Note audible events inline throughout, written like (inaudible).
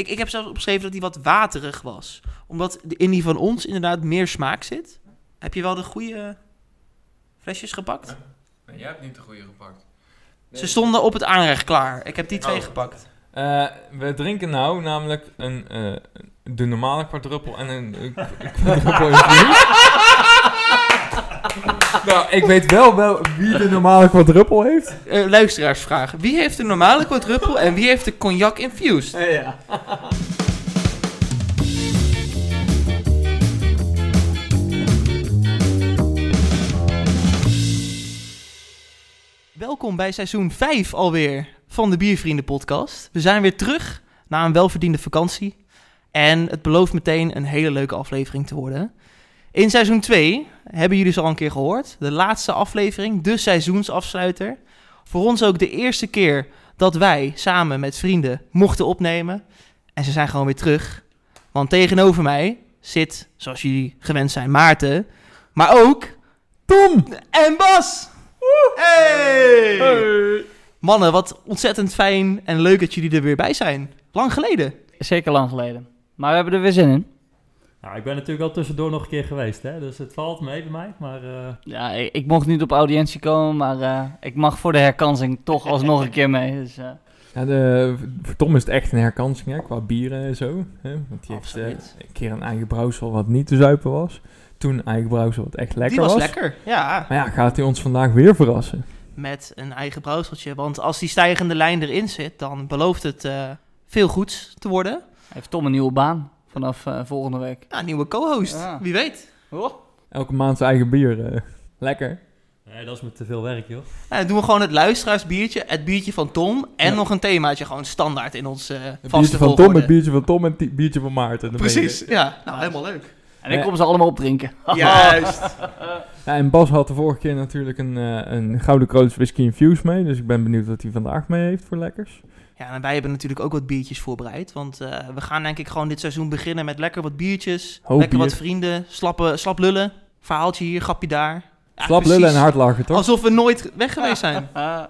Ik, ik heb zelfs opgeschreven dat die wat waterig was. Omdat de- in die van ons inderdaad meer smaak zit. Heb je wel de goede flesjes gepakt? Nee, jij hebt niet de goede gepakt. Ze stonden op het aanrecht klaar. Ik heb die twee Oh. gepakt. Eh, we drinken nou namelijk een, eh, de normale quadruppel en een (laughs) infused. (laughs) (laughs) nou, ik weet wel, wel wie de normale quadruppel heeft. Eh, luisteraarsvraag. Wie heeft de normale quadruppel en wie heeft de cognac infused? ja. Welkom bij seizoen 5 alweer van de Biervrienden podcast. We zijn weer terug na een welverdiende vakantie. En het belooft meteen een hele leuke aflevering te worden. In seizoen 2 hebben jullie ze al een keer gehoord. De laatste aflevering, de seizoensafsluiter. Voor ons ook de eerste keer dat wij samen met vrienden mochten opnemen. En ze zijn gewoon weer terug. Want tegenover mij zit, zoals jullie gewend zijn, Maarten. Maar ook Tom! en Bas! Hey! Mannen, wat ontzettend fijn en leuk dat jullie er weer bij zijn. Lang geleden. Zeker lang geleden. Maar we hebben er weer zin in. Nou, ik ben natuurlijk al tussendoor nog een keer geweest, hè? dus het valt mee bij mij. Maar eh, Ja, ik, ik mocht niet op audiëntie komen, maar eh, ik mag voor de herkansing toch alsnog een keer mee. Dus, eh, Ja, de, voor Tom is het echt een herkansing hè, qua bieren en zo. Hè? Want die heeft Absoluut. een keer een eigen brouwsel wat niet te zuipen was. Toen een eigen brouwsel wat echt lekker Die was, was. lekker. Ja, Maar ja, gaat hij ons vandaag weer verrassen? met een eigen brouwseltje. Want als die stijgende lijn erin zit, dan belooft het eh, veel goeds te worden. heeft Tom een nieuwe baan vanaf eh, volgende week. Ja, nieuwe co-host. Ja. Wie weet. Oh. Elke maand zijn eigen bier. eh, (laughs) lekker. nee, dat is me te veel werk, joh. Nou, dan doen we gewoon het luisteraarsbiertje, het biertje van Tom en Ja. nog een themaatje gewoon standaard in ons Het vaste biertje van Tom, het biertje van Tom en het biertje van Maarten. Precies, ja. Nou, helemaal leuk. En ik kom ze allemaal opdrinken. (laughs) Juist. (laughs) Ja, en Bas had de vorige keer natuurlijk een, een Gouden Kroods Whisky Infused mee. Dus ik ben benieuwd wat hij vandaag mee heeft voor lekkers. Ja, en wij hebben natuurlijk ook wat biertjes voorbereid. Want eh, we gaan denk ik gewoon dit seizoen beginnen met lekker wat biertjes. Hoop lekker wat vrienden, slappe, slap lullen. Verhaaltje hier, grapje daar. Ja, Slap precies. lullen en hard lachen, toch? Alsof we nooit weg geweest zijn. (laughs)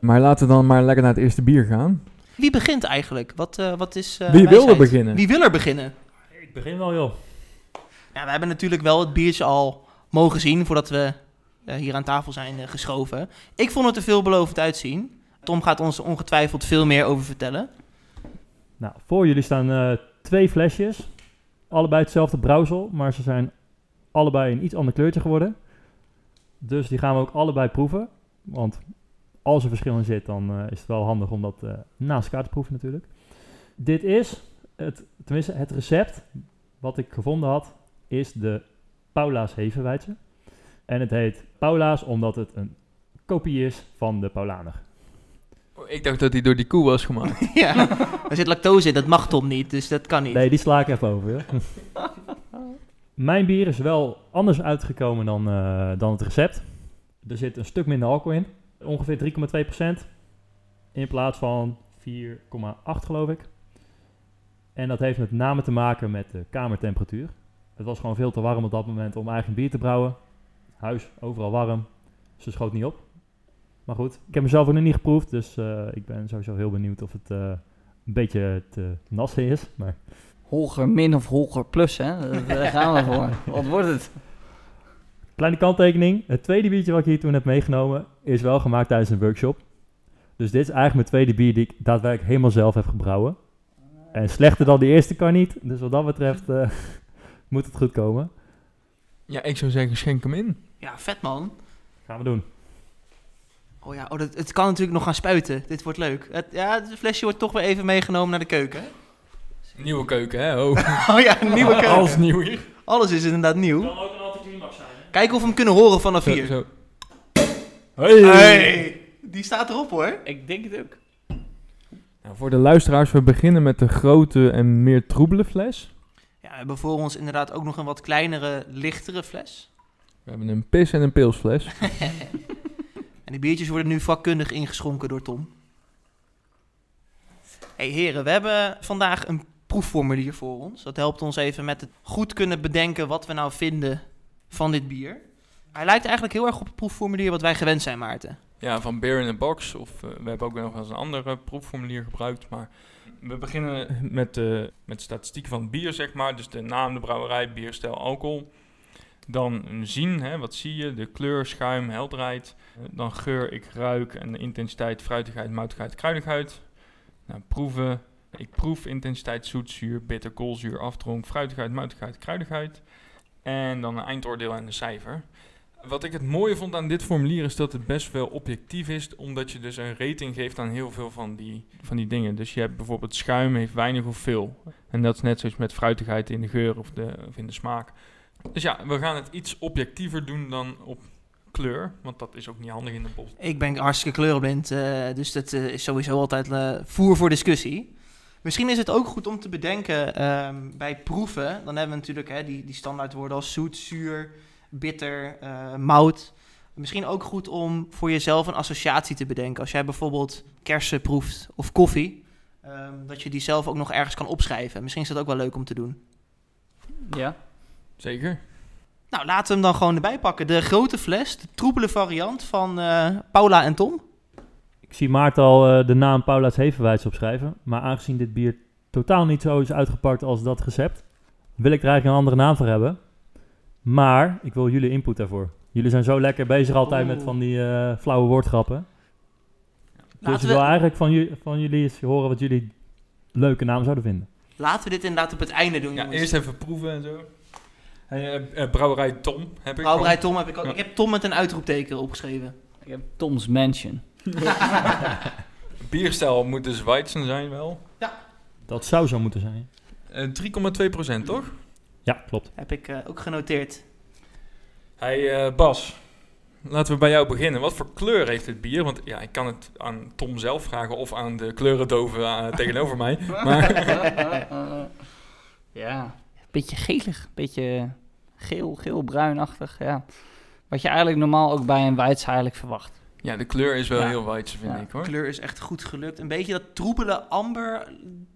Maar laten we dan maar lekker naar het eerste bier gaan. Wie begint eigenlijk? Wat, eh, wat is eh, Wie wil er beginnen? Wie wil er beginnen? Ik begin wel, joh. Ja, we hebben natuurlijk wel het biertje al mogen zien voordat we hier aan tafel zijn geschoven. Ik vond het er veelbelovend uitzien. Tom gaat ons ongetwijfeld veel meer over vertellen. Nou, voor jullie staan eh, twee flesjes. Allebei hetzelfde brouwsel, maar ze zijn allebei een iets ander kleurtje geworden. Dus die gaan we ook allebei proeven. Want als er verschil in zit, dan eh, is het wel handig om dat eh, naast elkaar te proeven natuurlijk. Dit is, het, tenminste het recept wat ik gevonden had, is de Paula's Hevenwijtse. En het heet Paula's omdat het een kopie is van de Paulaner. Ik dacht dat hij door die koe was gemaakt. (laughs) ja, er zit lactose in, dat mag Tom niet, dus dat kan niet. Nee, die sla ik even over. Mijn bier is wel anders uitgekomen dan, eh, dan het recept. Er zit een stuk minder alcohol in. Ongeveer 3,2% in plaats van 4,8 geloof ik. En dat heeft met name te maken met de kamertemperatuur. Het was gewoon veel te warm op dat moment om eigen bier te brouwen. Huis overal warm. Ze schoot niet op. Maar goed, ik heb mezelf ook nog niet geproefd. Dus eh, ik ben sowieso heel benieuwd of het eh, een beetje te nassen is. Maar Holger min of Holger plus, hè? (laughs) Daar gaan we voor. Wat wordt het? Kleine kanttekening. Het tweede biertje wat ik hier toen heb meegenomen is wel gemaakt tijdens een workshop. Dus dit is eigenlijk mijn tweede bier die ik daadwerkelijk helemaal zelf heb gebrouwen. En slechter dan de eerste kan niet. Dus wat dat betreft eh, (laughs) moet het goed komen. Ja, ik zou zeggen, schenk hem in. Ja, vet man. Gaan we doen. Oh ja, oh, dat, het kan natuurlijk nog gaan spuiten. Dit wordt leuk. Het, ja, het flesje wordt toch weer even meegenomen naar de keuken. hè? Nieuwe keuken, hè? Oh. (laughs) Oh ja, een nieuwe (laughs) keuken. Alles nieuw hier. Alles is inderdaad nieuw. Kan ook een anticlimax zijn. Kijken of we hem kunnen horen vanaf Zo, hier. zo. Hey, die staat erop hoor. Ik denk het ook. Nou, voor de luisteraars, we beginnen met de grote en meer troebele fles. Ja, we hebben voor ons inderdaad ook nog een wat kleinere, lichtere fles. We hebben een pis- en een pilsfles. (laughs) En die biertjes worden nu vakkundig ingeschonken door Tom. hey, heren, we hebben vandaag een proefformulier voor ons. Dat helpt ons even met het goed kunnen bedenken wat we nou vinden van dit bier. Hij lijkt eigenlijk heel erg op het proefformulier wat wij gewend zijn, Maarten. Ja, van Beer in a Box. Of eh, we hebben ook nog wel eens een ander eh, proefformulier gebruikt. Maar we beginnen met de met statistieken van het bier, zeg maar. Dus de naam, de brouwerij, bierstijl, alcohol. Dan zien, hè, wat zie je? De kleur, schuim, helderheid. Eh, dan geur, ik ruik. En de intensiteit, fruitigheid, moutigheid, kruidigheid. Nou, proeven. Ik proef intensiteit, zoet, zuur, bitter, koolzuur, afdronk, fruitigheid, moutigheid, kruidigheid. En dan een eindoordeel en een cijfer. Wat ik het mooie vond aan dit formulier is dat het best wel objectief is, omdat je dus een rating geeft aan heel veel van die, van die dingen. Dus je hebt bijvoorbeeld schuim heeft weinig of veel. En dat is net zoals met fruitigheid in de geur of, de, of in de smaak. Dus ja, we gaan het iets objectiever doen dan op kleur, want dat is ook niet handig in de pot. Ik ben hartstikke kleurenblind, eh, dus dat eh, is sowieso altijd eh, voer voor discussie. Misschien is het ook goed om te bedenken ehm, bij proeven. Dan hebben we natuurlijk hè, die, die standaardwoorden als zoet, zuur, bitter, eh, mout. Misschien ook goed om voor jezelf een associatie te bedenken. Als jij bijvoorbeeld kersen proeft of koffie, ehm, dat je die zelf ook nog ergens kan opschrijven. Misschien is dat ook wel leuk om te doen. Ja. Zeker? Nou, laten we hem dan gewoon erbij pakken. De grote fles, de troebele variant van eh, Paula en Tom. Ik zie Maarten al eh, de naam Paula's Hevenwijs opschrijven. Maar aangezien dit bier totaal niet zo is uitgepakt als dat recept, wil ik er eigenlijk een andere naam voor hebben. Maar ik wil jullie input daarvoor. Jullie zijn zo lekker bezig altijd met Oeh. van die eh, flauwe woordgrappen. Dus ik Laten wil we, eigenlijk van, van jullie eens horen wat jullie leuke naam zouden vinden. laten we dit inderdaad op het einde doen, Ja, jongens. eerst even proeven en zo. Eh, eh, brouwerij Tom heb ik. Brouwerij Tom heb ik ook. Ik heb Tom met een uitroepteken opgeschreven. Ik heb Tom's Mansion. (laughs) Bierstijl moet dus Weizen zijn wel. Dat zou zo moeten zijn. Eh 3,2 procent, toch? Ja, klopt. Heb ik eh, ook genoteerd. Hey eh, Bas, laten we bij jou beginnen. Wat voor kleur heeft het bier? Want ja, ik kan het aan Tom zelf vragen of aan de kleurendoven tegenover mij. (laughs) Maar ja, beetje gelig, beetje geel, geel-bruinachtig, ja. Wat je eigenlijk normaal ook bij een Weitz eigenlijk verwacht. ja, de kleur is wel Ja. heel Weizen, vind Ja. ik De hoor. kleur is echt goed gelukt. Een beetje dat troebele amber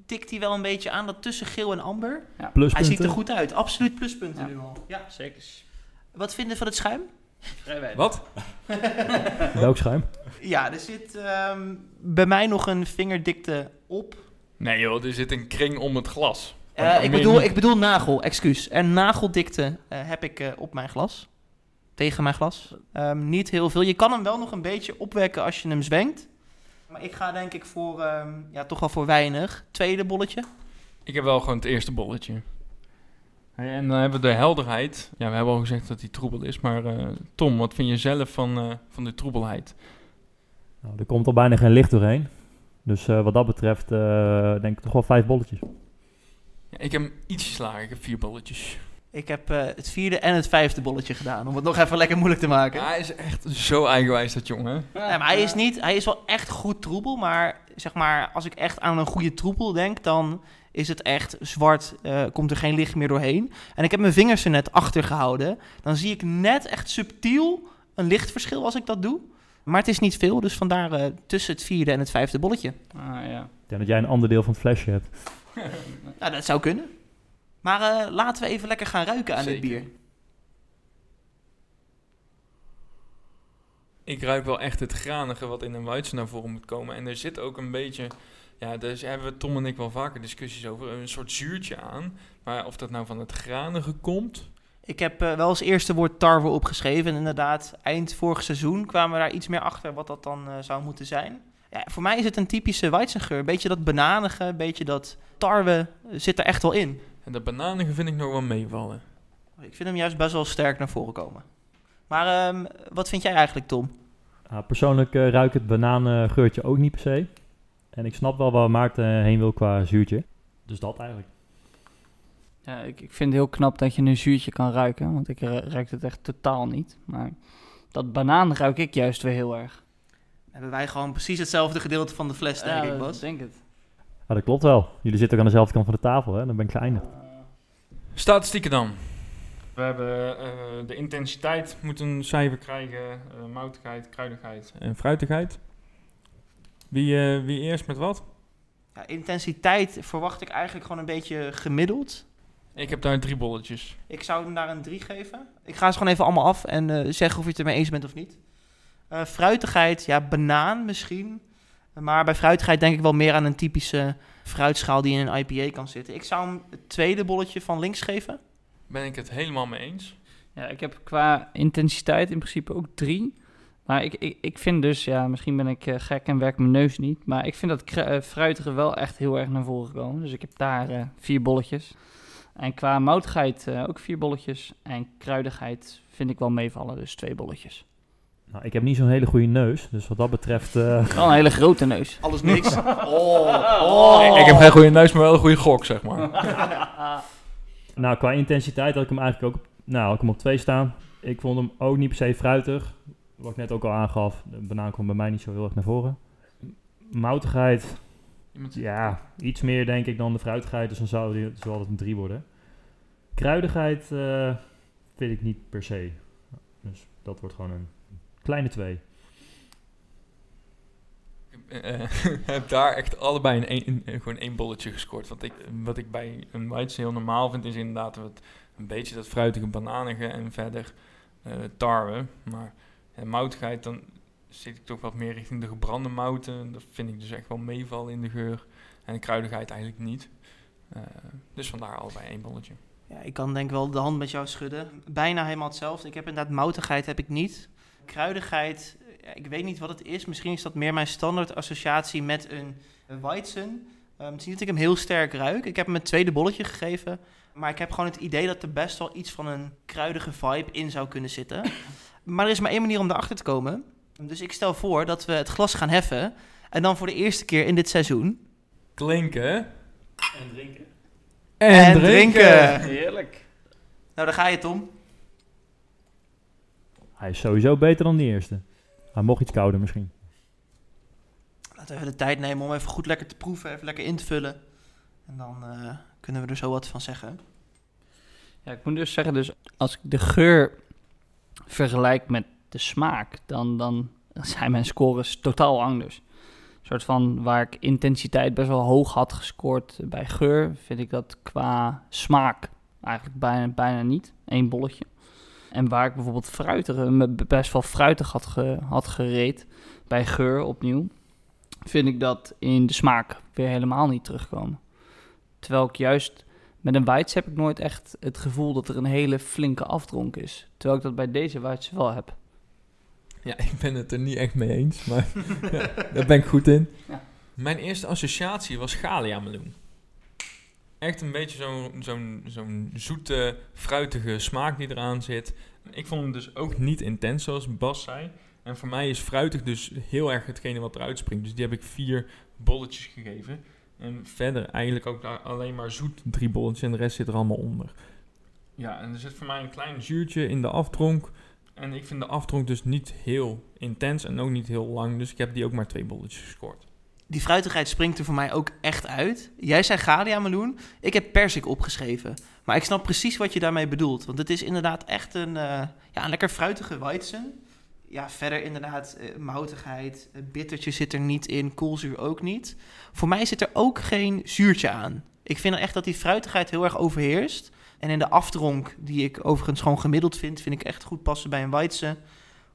tikt hij wel een beetje aan. Dat tussen geel en amber. Hij Pluspunten. ziet er goed uit. Absoluut pluspunten Ja. nu al. Ja. Zeker. Wat vinden van het schuim? Wat? (laughs) Welk schuim? Ja, er zit ehm, bij mij nog een vingerdikte op. Nee joh, er zit een kring om het glas. Eh, ik, bedoel, ik bedoel nagel, excuus. En nageldikte eh, heb ik eh, op mijn glas. Tegen mijn glas. Ehm, niet heel veel. Je kan hem wel nog een beetje opwekken als je hem zwengt. Maar ik ga denk ik voor, ehm, ja, toch wel voor weinig. Tweede bolletje. Ik heb wel gewoon het eerste bolletje. Hey, en dan hebben we de helderheid. Ja, we hebben al gezegd dat die troebel is. Maar eh, Tom, wat vind je zelf van, eh, van de troebelheid? Nou, er komt al bijna geen licht doorheen. Dus eh, wat dat betreft eh, denk ik toch wel vijf bolletjes. Ja, ik heb hem ietsjes lager. Ik heb vier bolletjes. Ik heb eh, het vierde en het vijfde bolletje gedaan. Om het nog even lekker moeilijk te maken. Ja, hij is echt zo eigenwijs, dat jongen. Ja, maar hij is, niet, hij is wel echt goed troebel. Maar zeg maar, als ik echt aan een goede troebel denk, dan is het echt zwart. eh, komt er geen licht meer doorheen. En ik heb mijn vingers er net achter gehouden. Dan zie ik net echt subtiel een lichtverschil als ik dat doe. Maar het is niet veel, dus vandaar eh, tussen het vierde en het vijfde bolletje. Ah, ja. Ik denk dat jij een ander deel van het flesje hebt. (laughs) Nou, dat zou kunnen. Maar eh, laten we even lekker gaan ruiken aan dit bier. Ik ruik wel echt het granige wat in een Weizen naar voren moet komen. En er zit ook een beetje... Ja, daar hebben we Tom en ik wel vaker discussies over. Een soort zuurtje aan. Maar of dat nou van het granige komt... Ik heb eh, wel als eerste woord tarwe opgeschreven. En inderdaad, eind vorig seizoen kwamen we daar iets meer achter wat dat dan eh, zou moeten zijn. Ja, voor mij is het een typische Weizengeur. Een beetje dat bananige, een beetje dat tarwe eh, zit er echt wel in. En dat bananige vind ik nog wel meevallen. Ik vind hem juist best wel sterk naar voren komen. Maar ehm, wat vind jij eigenlijk, Tom? Nou, persoonlijk eh, ruik ik het bananengeurtje ook niet per se. En ik snap wel waar Maarten heen wil qua zuurtje. Dus dat eigenlijk. Ja, ik, ik vind het heel knap dat je een zuurtje kan ruiken, want ik ru- ruik het echt totaal niet. Maar dat banaan ruik ik juist weer heel erg. Hebben wij gewoon precies hetzelfde gedeelte van de fles, denk Ja, ik, Bas? denk het. Ja, dat klopt wel. Jullie zitten ook aan dezelfde kant van de tafel, hè? Dan ben ik geëindigd. Statistieken dan. We hebben eh, de intensiteit moet een cijfer krijgen. eh moutigheid, kruidigheid en fruitigheid. Wie, eh, wie eerst met wat? Ja, intensiteit verwacht ik eigenlijk gewoon een beetje gemiddeld. Ik heb daar drie bolletjes. Ik zou hem daar een 3 geven. Ik ga ze gewoon even allemaal af en eh, zeggen of je het ermee eens bent of niet. Eh, fruitigheid, ja, banaan misschien. Maar bij fruitigheid denk ik wel meer aan een typische fruitschaal die in een IPA kan zitten. Ik zou hem het tweede bolletje van links geven. Ben ik het helemaal mee eens. Ja, ik heb qua intensiteit in principe ook drie. Maar ik, ik, ik vind dus, ja, misschien ben ik eh, gek en werk mijn neus niet. Maar ik vind dat eh, fruitige wel echt heel erg naar voren komen. Dus ik heb daar eh, vier bolletjes. En qua moutigheid eh, ook vier bolletjes. En kruidigheid vind ik wel meevallen, dus twee bolletjes. Nou, ik heb niet zo'n hele goede neus, dus wat dat betreft... eh, (laughs) Wel een hele grote neus. Alles niks. (laughs) Oh, oh. Ik heb geen goede neus, maar wel een goede gok, zeg maar. (laughs) nou, qua intensiteit had ik hem eigenlijk ook... Nou, had ik hem op twee staan. Ik vond hem ook niet per se fruitig. Wat ik net ook al aangaf, de banaan komt bij mij niet zo heel erg naar voren. Moutigheid, Iemand- ja, iets meer denk ik dan de fruitigheid, dus dan zou die, zal het een 3 worden. Kruidigheid eh, vind ik niet per se. Dus dat wordt gewoon een kleine 2. eh, (laughs) heb daar echt allebei een, gewoon één bolletje gescoord. Want ik, wat ik bij een white heel normaal vind, is inderdaad wat, een beetje dat fruitige bananige en verder eh, tarwe. Maar eh, moutigheid, dan zit ik toch wat meer richting de gebrande mouten. Dat vind ik dus echt wel meevallen in de geur. En de kruidigheid eigenlijk niet. Eh, dus vandaar allebei één bolletje. Ja, ik kan denk wel de hand met jou schudden. Bijna helemaal hetzelfde. Ik heb inderdaad moutigheid heb ik niet. Kruidigheid, ja, ik weet niet wat het is. Misschien is dat meer mijn standaard associatie met een, een Weizen. Ehm, het is niet dat ik hem heel sterk ruik. Ik heb hem een tweede bolletje gegeven. Maar ik heb gewoon het idee dat er best wel iets van een kruidige vibe in zou kunnen zitten. (coughs) maar er is maar één manier om daarachter te komen. Dus ik stel voor dat we het glas gaan heffen. En dan voor de eerste keer in dit seizoen. Klinken. En drinken. En, Heerlijk. Nou, daar ga je, Tom. Hij is sowieso beter dan die eerste. Hij mocht iets kouder misschien. Laten we even de tijd nemen om even goed lekker te proeven, even lekker in te vullen. En dan eh, kunnen we er zo wat van zeggen. Ja, ik moet dus zeggen, dus als ik de geur vergelijk met de smaak, dan, dan zijn mijn scores totaal anders. Een soort van waar ik intensiteit best wel hoog had gescoord bij geur, vind ik dat qua smaak eigenlijk bijna, bijna niet. Eén bolletje. En waar ik bijvoorbeeld fruitig, best wel fruitig had, ge, had gereed bij geur opnieuw, vind ik dat in de smaak weer helemaal niet terugkomen. Terwijl ik juist met een Weitz heb ik nooit echt het gevoel dat er een hele flinke afdronk is. Terwijl ik dat bij deze Weitz wel heb. Ja, ik ben het er niet echt mee eens, maar (laughs) ja, daar ben ik goed in. Ja. Mijn eerste associatie was Galia meloen. Echt een beetje zo'n zo'n zo'n zoete, fruitige smaak die eraan zit. Ik vond hem dus ook niet intens, zoals Bas zei. En voor mij is fruitig dus heel erg hetgene wat eruit springt. Dus die heb ik vier bolletjes gegeven. En verder eigenlijk ook alleen maar zoet drie bolletjes en de rest zit er allemaal onder. Ja, en er zit voor mij een klein zuurtje in de aftronk. En ik vind de aftronk dus niet heel intens en ook niet heel lang. Dus ik heb die ook maar twee bolletjes gescoord. Die fruitigheid springt er voor mij ook echt uit. Jij zei Galia meloen, ik heb persik opgeschreven. Maar ik snap precies wat je daarmee bedoelt. Want het is inderdaad echt een, eh, ja, een lekker fruitige Weizen. Ja, verder inderdaad eh, moutigheid, bittertje zit er niet in, koolzuur ook niet. Voor mij zit er ook geen zuurtje aan. Ik vind echt dat die fruitigheid heel erg overheerst. En in de aftronk, die ik overigens gewoon gemiddeld vind, vind ik echt goed passen bij een Weizen.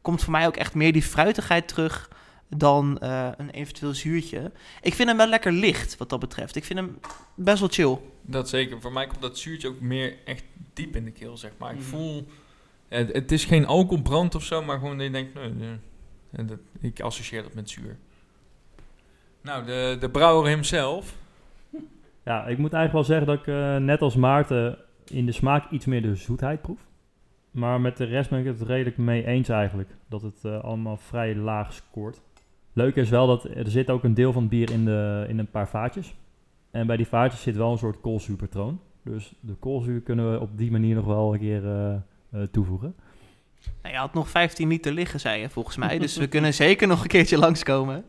Komt voor mij ook echt meer die fruitigheid terug dan eh, een eventueel zuurtje. Ik vind hem wel lekker licht wat dat betreft. Ik vind hem best wel chill. Dat zeker. Voor mij komt dat zuurtje ook meer echt diep in de keel, zeg maar. Ik Mhm. voel... Het, het is geen alcoholbrand of zo, maar gewoon dat je denkt... Nee, nee. En dat, ik associeer dat met zuur. Nou, de, de brouwer hemzelf. Ja, ik moet eigenlijk wel zeggen dat ik eh, net als Maarten in de smaak iets meer de zoetheid proef. Maar met de rest ben ik het redelijk mee eens eigenlijk. Dat het eh, allemaal vrij laag scoort. Leuk is wel dat er zit ook een deel van het bier in, de, in een paar vaatjes. En bij die vaatjes zit wel een soort koolzuurpatroon. Dus de koolzuur kunnen we op die manier nog wel een keer eh, eh, toevoegen. Nou, je had nog 15 liter liggen, zei je volgens mij. Dus we (laughs) kunnen zeker nog een keertje langskomen.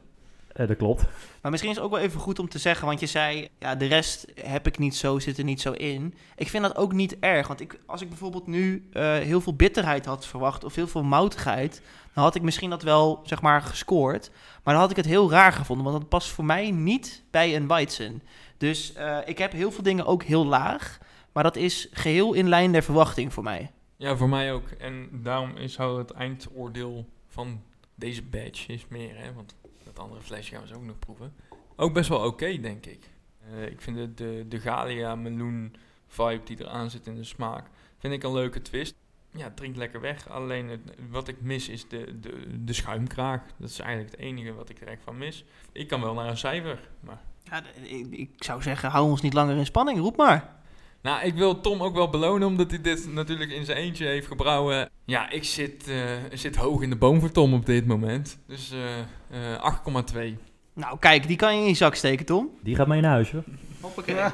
Eh, dat klopt. Maar misschien is het ook wel even goed om te zeggen, want je zei, ja, de rest heb ik niet zo, zit er niet zo in. Ik vind dat ook niet erg, want ik, als ik bijvoorbeeld nu eh, heel veel bitterheid had verwacht of heel veel moutigheid, dan had ik misschien dat wel, zeg maar, gescoord. Maar dan had ik het heel raar gevonden, want dat past voor mij niet bij een Weizen. Dus eh, ik heb heel veel dingen ook heel laag, maar dat is geheel in lijn der verwachting voor mij. Ja, voor mij ook. En daarom is het eindoordeel van deze badge is meer, hè, want andere flesje gaan we zo ook nog proeven. Ook best wel oké, denk ik. Eh, ik vind de, de, de Galia meloen vibe die eraan zit in de smaak, vind ik een leuke twist. Ja, het drinkt lekker weg. Alleen wat ik mis is de, de, de schuimkraag. Dat is eigenlijk het enige wat ik er echt van mis. Ik kan wel naar een cijfer, maar... Ja, ik, ik zou zeggen, hou ons niet langer in spanning. Roep maar. Nou, ik wil Tom ook wel belonen, omdat hij dit natuurlijk in zijn eentje heeft gebrouwen. Ja, ik zit, eh, zit hoog in de boom voor Tom op dit moment. Dus eh, eh 8,2. Nou, kijk, die kan je in je zak steken, Tom. Die gaat mee naar huis, hoor. Hoppakee. (laughs)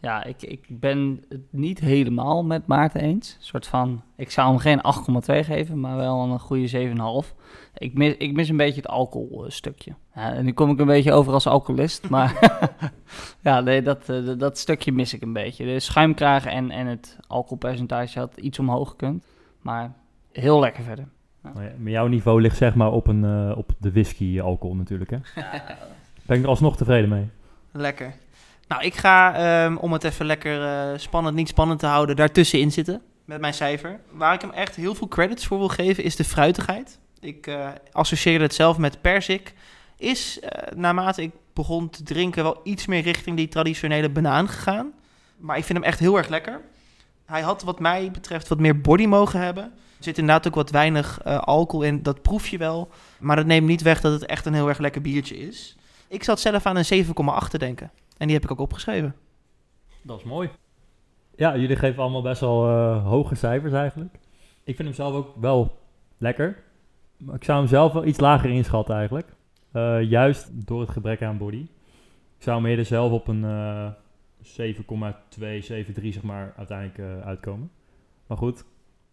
Ja, ik, ik ben het niet helemaal met Maarten eens. Een soort van, ik zou hem geen 8,2 geven, maar wel een goede 7,5. Ik mis, ik mis een beetje het alcoholstukje. Ja, en nu kom ik een beetje over als alcoholist, (laughs) maar (laughs) ja, nee, dat, eh, dat- dat stukje mis ik een beetje. De schuimkraag en, en het alcoholpercentage had iets omhoog gekund, maar heel lekker verder. Maar ja, maar jouw niveau ligt zeg maar op, een, eh, op de whisky alcohol natuurlijk, hè? (laughs) Ben ik er alsnog tevreden mee. Lekker. Nou, ik ga, ehm, om het even lekker eh, spannend, niet spannend te houden, daartussenin zitten met mijn cijfer. Waar ik hem echt heel veel credits voor wil geven, is de fruitigheid. Ik eh, associeerde het zelf met perzik. Is, eh, naarmate ik begon te drinken, wel iets meer richting die traditionele banaan gegaan. Maar ik vind hem echt heel erg lekker. Hij had wat mij betreft wat meer body mogen hebben. Er zit inderdaad ook wat weinig alcohol in, dat proef je wel. Maar dat neemt niet weg dat het echt een heel erg lekker biertje is. Ik zat zelf aan een 7,8 te denken. En die heb ik ook opgeschreven. Dat is mooi. Ja, jullie geven allemaal best wel eh, hoge cijfers eigenlijk. Ik vind hem zelf ook wel lekker. Maar ik zou hem zelf wel iets lager inschatten eigenlijk. Eh, juist door het gebrek aan body. Ik zou hem eerder zelf op een eh 7,2, 7,3 zeg maar uiteindelijk eh, uitkomen. Maar goed,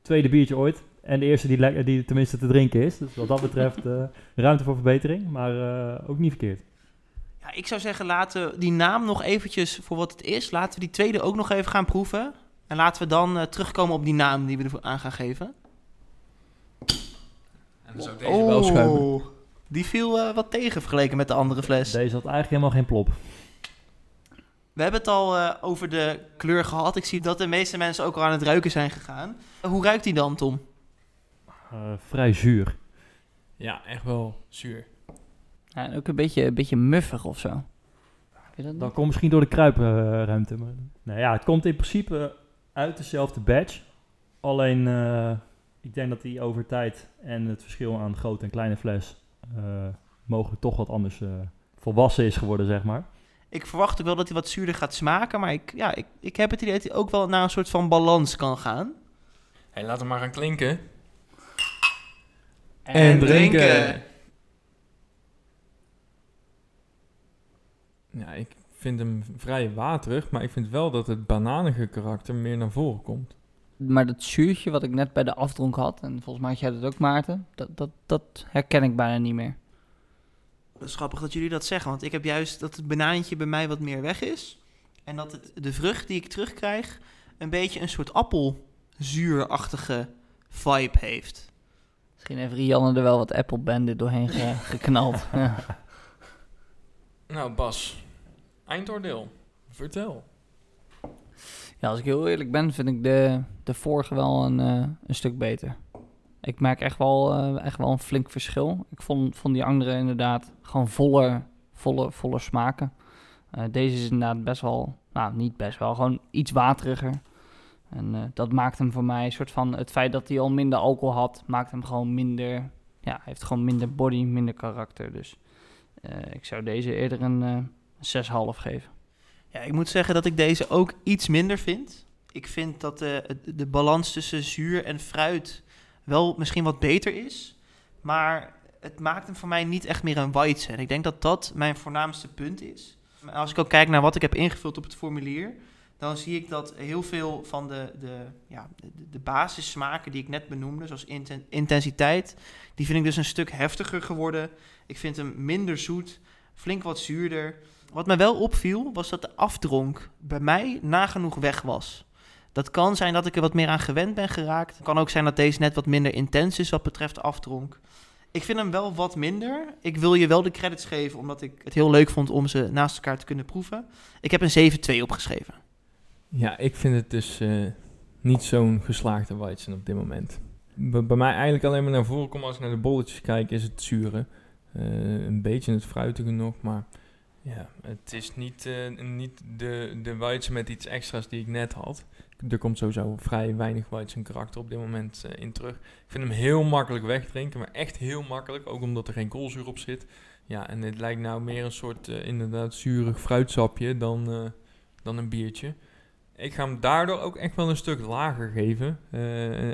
tweede biertje ooit. En de eerste die, le- die tenminste te drinken is. Dus wat dat betreft eh, ruimte voor verbetering. Maar eh, ook niet verkeerd. Ja, ik zou zeggen, laten we die naam nog eventjes voor wat het is. Laten we die tweede ook nog even gaan proeven. En laten we dan eh, terugkomen op die naam die we ervoor aan gaan geven. En dan zou deze wel schuimen. Oh, die viel eh, wat tegen vergeleken met de andere fles. Deze had eigenlijk helemaal geen plop. We hebben het al eh, over de kleur gehad. Ik zie dat de meeste mensen ook al aan het ruiken zijn gegaan. Hoe ruikt die dan, Tom? Eh, vrij zuur. Ja, echt wel zuur. Ja, en ook een beetje, een beetje muffig of zo. Dat komt misschien door de kruipruimte. maar nou ja, het komt in principe uit dezelfde batch. Alleen, eh, ik denk dat die over tijd en het verschil aan grote en kleine fles eh, mogelijk toch wat anders eh, volwassen is geworden, zeg maar. Ik verwacht ook wel dat hij wat zuurder gaat smaken. Maar ik, ja, ik, ik heb het idee dat hij ook wel naar een soort van balans kan gaan. Hé, laat hem maar gaan klinken. En drinken. Ja, ik vind hem vrij waterig, maar ik vind wel dat het bananige karakter meer naar voren komt. Maar dat zuurtje wat ik net bij de afdronk had, en volgens mij had jij dat ook Maarten, dat, dat, dat herken ik bijna niet meer. Dat is grappig dat jullie dat zeggen, want ik heb juist dat het banaantje bij mij wat meer weg is. En dat het, de vrucht die ik terugkrijg een beetje een soort appelzuurachtige vibe heeft. Misschien heeft Rianne er wel wat Apple Bandit doorheen ge- (laughs) geknald. ja. Nou, Bas, eindoordeel. Vertel. ja, als ik heel eerlijk ben, vind ik de, de vorige wel een, eh, een stuk beter. Ik merk echt wel, eh, echt wel een flink verschil. Ik vond, vond die andere inderdaad gewoon voller, voller, voller smaken. Eh, deze is inderdaad best wel, nou niet best wel, gewoon iets wateriger. En dat maakt hem voor mij een soort van, het feit dat hij al minder alcohol had, maakt hem gewoon minder, ja, heeft gewoon minder body, minder karakter. Dus ik zou deze eerder een eh 6,5 geven. Ja, ik moet zeggen dat ik deze ook iets minder vind. Ik vind dat de, het- de balans tussen zuur en fruit wel misschien wat beter is. Maar het maakt hem voor mij niet echt meer een Weizen. En ik denk dat dat mijn voornaamste punt is. Als ik ook kijk naar wat ik heb ingevuld op het formulier... dan zie ik dat heel veel van de, de, ja, de, basissmaken die ik net benoemde... zoals inten- intensiteit, die vind ik dus een stuk heftiger geworden. Ik vind hem minder zoet, flink wat zuurder... Wat mij wel opviel, was dat de afdronk bij mij nagenoeg weg was. Dat kan zijn dat ik er wat meer aan gewend ben geraakt. Het kan ook zijn dat deze net wat minder intens is wat betreft afdronk. Ik vind hem wel wat minder. Ik wil je wel de credits geven, omdat ik het heel leuk vond om ze naast elkaar te kunnen proeven. Ik heb een 7-2 opgeschreven. Ja, ik vind het dus eh, niet zo'n geslaagde Weizen op dit moment. Bij mij eigenlijk alleen maar naar voren komt als ik naar de bolletjes kijk, is het zure. Eh, een beetje het fruitige nog, maar ja, het is niet, eh, niet de, de Weizen met iets extra's die ik net had. Er komt sowieso vrij weinig Weizen karakter op dit moment eh, in terug. Ik vind hem heel makkelijk wegdrinken, maar echt heel makkelijk, ook omdat er geen koolzuur op zit. Ja, en het lijkt nou meer een soort eh, inderdaad zuurig fruitsapje dan, dan een biertje. Ik ga hem daardoor ook echt wel een stuk lager geven.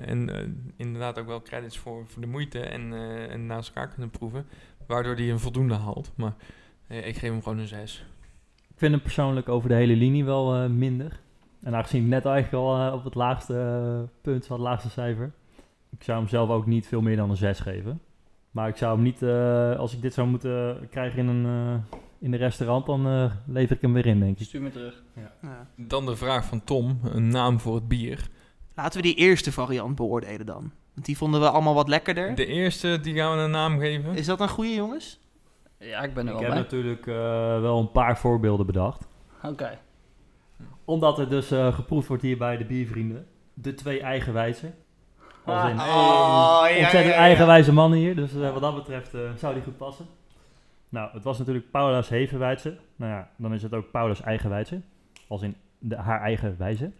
En inderdaad ook wel credits voor, voor de moeite en, en naast elkaar kunnen proeven. Waardoor hij een voldoende haalt. Maar ik geef hem gewoon een 6. Ik vind hem persoonlijk over de hele linie wel eh, minder. En aangezien ik net eigenlijk al eh, op het laagste eh, punt zat, het laagste cijfer. Ik zou hem zelf ook niet veel meer dan een 6 geven. Maar ik zou hem niet, eh, als ik dit zou moeten krijgen in een, eh, in een restaurant, dan eh, lever ik hem weer in, denk ik. Stuur me terug. Ja. Dan de vraag van Tom, een naam voor het bier. Laten we die eerste variant beoordelen dan. Want die vonden we allemaal wat lekkerder. De eerste, die gaan we een naam geven. Is dat een goede, jongens? Ja, ik ben er Ik wel heb bij. natuurlijk eh, wel een paar voorbeelden bedacht. Oké. Omdat er dus eh, geproefd wordt hier bij de biervrienden. De twee eigenwijzen. Als in, Oh, ja, ontzettend ja, ja. eigenwijze mannen hier. Dus eh, wat dat betreft eh, zou die goed passen. Nou, het was natuurlijk Paula's Hevenwijze. Nou ja, dan is het ook Paula's Eigenwijze. Als in de, haar eigen wijze.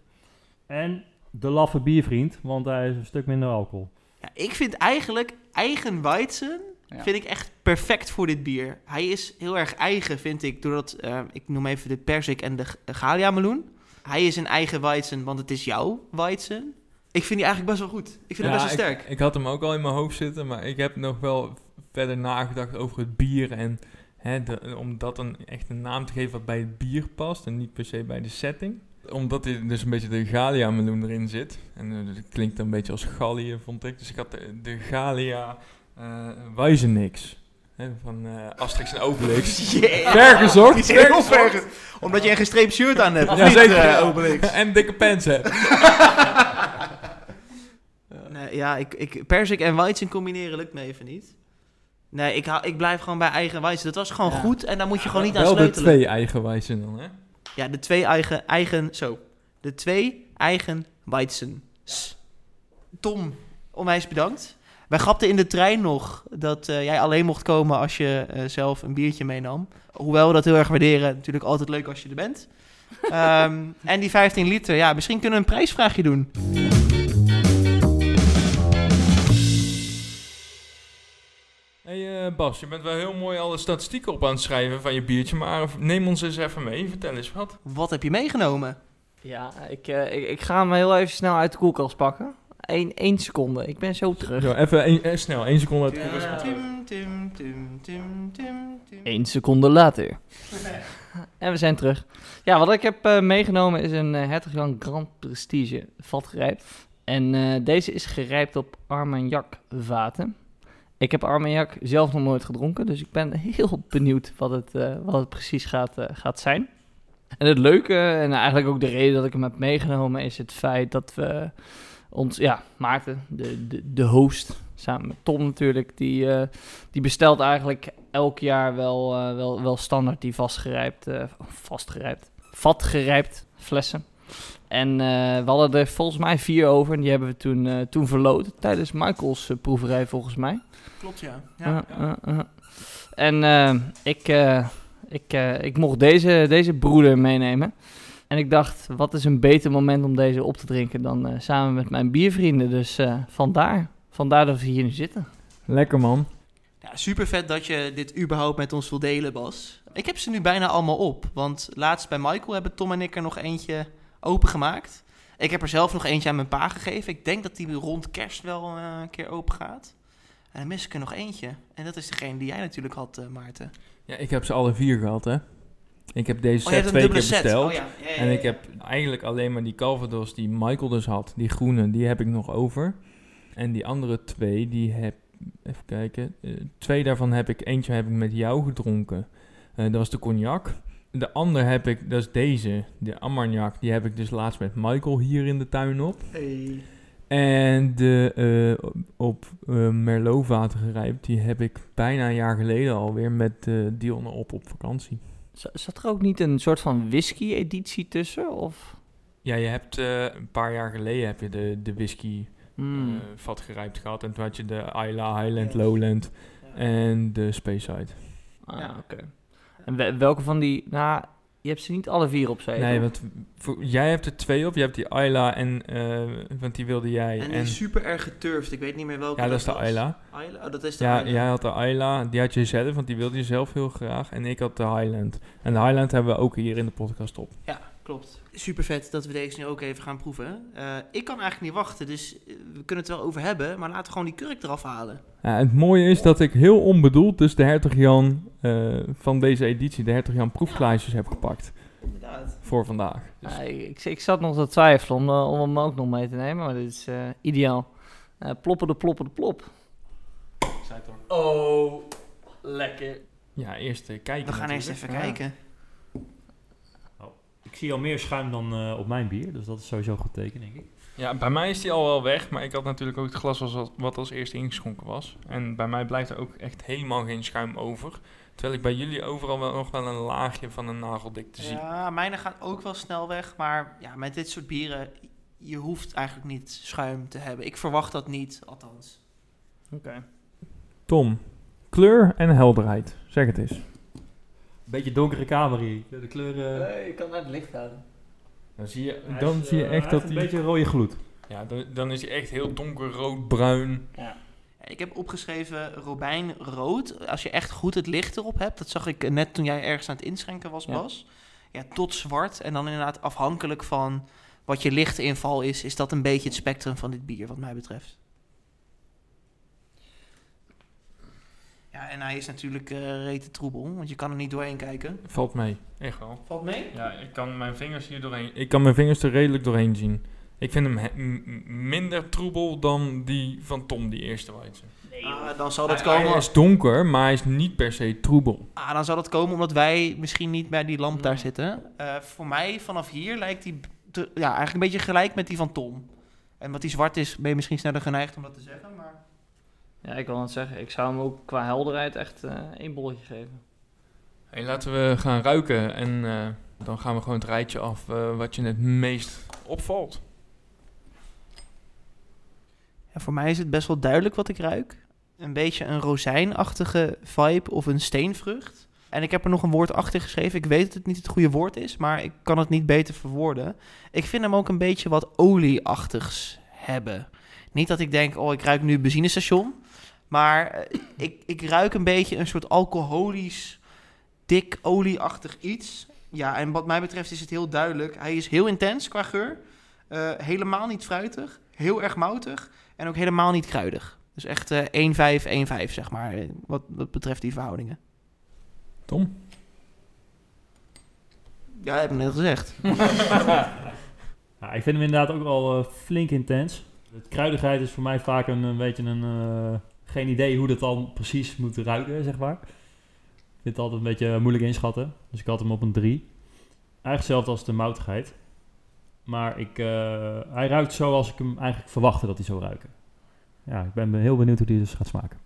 En de laffe biervriend, want hij is een stuk minder alcohol. Ja, ik vind eigenlijk eigen Weizen Ja. vind ik echt perfect voor dit bier. Hij is heel erg eigen, vind ik, doordat, eh, ik noem even de persik en de Galia meloen. Hij is een eigen Weizen, want het is jouw Weizen. Ik vind die eigenlijk best wel goed. Ik vind hem best wel ik, sterk. Ik, had hem ook al in mijn hoofd zitten, maar ik heb nog wel verder nagedacht over het bier. En hè, de- om dat een, echt een naam te geven wat bij het bier past en niet per se bij de setting. Omdat er dus een beetje de Galia meloen erin zit. En eh, dat klinkt een beetje als Gallië, vond ik. Dus ik had de, de Galia uh, Wijzenix. Hè, van eh Asterix en Obelix. (laughs) Yeah. Ver gezocht, Die is heel ver Omdat je een gestreept shirt aan hebt. of Ja, niet, zeker. eh, Obelix? (laughs) en dikke pens heb. (laughs) Nee, ja, ik, ik, persik en Weizen combineren lukt me even niet. Nee, ik, hou- ik blijf gewoon bij eigen Weizen. Dat was gewoon Ja. goed en daar moet je gewoon niet aan Wel de sleutelen. twee eigen wijzen dan, hè? Ja, de twee eigen, eigen, zo. De twee eigen Weizens. Tom, onwijs bedankt. Wij grapten in de trein nog dat eh, jij alleen mocht komen als je eh, zelf een biertje meenam. Hoewel we dat heel erg waarderen. Natuurlijk altijd leuk als je er bent. (laughs) Ehm, en die 15 liter, ja, misschien kunnen we een prijsvraagje doen. Hey eh, Bas, je bent wel heel mooi alle statistieken op aan het schrijven van je biertje, maar neem ons eens even mee. Vertel eens wat. Wat heb je meegenomen? Ja, ik, eh, ik, ik ga hem heel even snel uit de koelkast pakken. Eén één seconde, ik ben zo terug. Zo, even een- eh, snel, één seconde uit Tim, koelkast. tim, tim, tim, tim, tim, tim. Eén seconde later. (laughs) En we zijn terug. Ja, wat ik heb eh, meegenomen is een uh, Hertog Jan Grand Prestige vatgerijpt. En eh, deze is gerijpt op Armagnac vaten. Ik heb Armagnac zelf nog nooit gedronken, dus ik ben (laughs) heel benieuwd wat het, eh, wat het precies gaat, eh, gaat zijn. En het leuke, en eigenlijk ook de reden dat ik hem heb meegenomen, is het feit dat we ons, ja, Maarten, de, de, de host, samen met Tom natuurlijk, die, eh, die bestelt eigenlijk elk jaar wel, eh, wel, wel standaard die vastgerijpt, eh, vastgerijpt, vatgerijpt flessen. En we hadden er volgens mij vier over en die hebben we toen, toen verloten tijdens Michael's proeverij volgens mij. Klopt, ja. ja. Uh, uh, uh. En ik, ik, ik mocht deze, deze broeder meenemen. En ik dacht, wat is een beter moment om deze op te drinken dan eh, samen met mijn biervrienden. Dus eh, vandaar, vandaar dat we hier nu zitten. Lekker man. Ja, super vet dat je dit überhaupt met ons wil delen, Bas. Ik heb ze nu bijna allemaal op. Want laatst bij Michael hebben Tom en ik er nog eentje opengemaakt. Ik heb er zelf nog eentje aan mijn pa gegeven. Ik denk dat die rond kerst wel eh, een keer open gaat. En dan mis ik er nog eentje. En dat is degene die jij natuurlijk had, Maarten. Ja, ik heb ze alle vier gehad, hè. Ik heb deze Oh, set twee keer set. besteld. Oh, ja. Ja, ja, En ik heb eigenlijk alleen maar die Calvados die Michael dus had, die groene, die heb ik nog over. En die andere twee, die heb, even kijken, eh, twee daarvan heb ik, eentje heb ik met jou gedronken. Eh, dat was de cognac. De andere heb ik, dat is deze, de Armagnac, die heb ik dus laatst met Michael hier in de tuin op. Hey. En de eh, op eh Merlot vaten gerijpt, die heb ik bijna een jaar geleden alweer met Dionne op op vakantie. Zat er ook niet een soort van whisky-editie tussen? Of? Ja, je hebt eh, een paar jaar geleden heb je de, de whisky Hmm. eh, vatgerijpt gehad. En toen had je de Isla, Highland, Lowland en de Speyside. Ah, Ja. oké. En we- welke van die... Nou, je hebt ze niet alle vier op zee. Nee, toch? want voor, jij hebt er twee op. Je hebt die Isla en, eh, want die wilde jij. En die is super erg geturfd. Ik weet niet meer welke ja, dat is de was. Isla. Isla? Oh, dat is de Ja, jij had de Isla, die had je zelf, want die wilde je zelf heel graag. En ik had de Highland. En de Highland hebben we ook hier in de podcast op. Ja, klopt. Super vet dat we deze nu ook even gaan proeven. Eh, ik kan eigenlijk niet wachten, dus eh, we kunnen het wel over hebben. Maar laten we gewoon die kurk eraf halen. Ja, het mooie is dat ik heel onbedoeld dus de Hertog Jan eh, van deze editie, de Hertog Jan proefglaasjes heb gepakt Inderdaad. voor vandaag. Dus Ja, ik, ik, ik zat nog te twijfelen om, om hem ook nog mee te nemen, maar dit is eh, ideaal. Eh ploppen de ploppen de plop. Oh, lekker. ja, eerst kijken We gaan eerst even Ja. kijken. Ik zie al meer schuim dan eh, op mijn bier, dus dat is sowieso een goed teken, denk ik. Ja, bij mij is die al wel weg, maar ik had natuurlijk ook het glas was- wat als eerste ingeschonken was. En bij mij blijft er ook echt helemaal geen schuim over. Terwijl ik bij jullie overal wel nog wel een laagje van een nageldikte zie. Ja, mijne gaan ook wel snel weg. Maar ja, met dit soort bieren, je hoeft eigenlijk niet schuim te hebben. Ik verwacht dat niet, althans. Oké. Tom, kleur en helderheid. Zeg het eens. Beetje donkere kamer hier. De kleuren... Nee, ik kan naar het licht houden. Dan zie je, Hij dan zie je eh, echt dat een beetje rode gloed. Ja, dan, dan is hij echt heel donkerrood, bruin. Ja. Ik heb opgeschreven robijnrood. Als je echt goed het licht erop hebt, dat zag ik net toen jij ergens aan het inschenken was, Ja. Bas. Ja, tot zwart. En dan inderdaad afhankelijk van wat je lichtinval is, is dat een beetje het spectrum van dit bier, wat mij betreft. Ja, en hij is natuurlijk eh rete troebel, want je kan er niet doorheen kijken. Valt mee, echt wel. Valt mee? Ja, ik kan mijn vingers hier doorheen. Ik kan mijn vingers er redelijk doorheen zien. Ik vind hem minder troebel dan die van Tom, die eerste Weidse. Ah, dan zal dat Hij, hij komen. is donker, maar hij is niet per se troebel. Ah, dan zal dat komen omdat wij misschien niet bij die lamp daar zitten. Eh, voor mij vanaf hier lijkt die te- ja, eigenlijk een beetje gelijk met die van Tom. En wat die zwart is, ben je misschien sneller geneigd om dat te zeggen. Maar Ja, ik wil het zeggen. Ik zou hem ook qua helderheid echt eh één bolletje geven. Hey, laten we gaan ruiken en eh, dan gaan we gewoon het rijtje af eh, wat je het meest opvalt. ja, voor mij is het best wel duidelijk wat ik ruik. Een beetje een rozijnachtige vibe of een steenvrucht. En ik heb er nog een woord achter geschreven. Ik weet dat het niet het goede woord is, maar ik kan het niet beter verwoorden. Ik vind hem ook een beetje wat olieachtigs hebben. Niet dat ik denk, oh, ik ruik nu benzinestation. Maar eh, ik, ik ruik een beetje een soort alcoholisch, dik, olieachtig iets. Ja, en wat mij betreft is het heel duidelijk. Hij is heel intens qua geur. Eh, helemaal niet fruitig. Heel erg moutig. En ook helemaal niet kruidig. Dus echt eh 1-5, 1-5, zeg maar. eh, Wat, wat betreft die verhoudingen. Tom? Ja, heb ik net gezegd. (laughs) Ik vind hem inderdaad ook wel flink intens. De kruidigheid is voor mij vaak een, een beetje een... geen idee hoe dat dan precies moet ruiken, zeg maar. Ik vind het altijd een beetje moeilijk inschatten. Dus ik had hem op een 3. Eigenlijk hetzelfde als de moutigheid. Maar ik, eh, hij ruikt zoals ik hem eigenlijk verwachtte dat hij zou ruiken. Ja, ik ben heel benieuwd hoe die dus gaat smaken.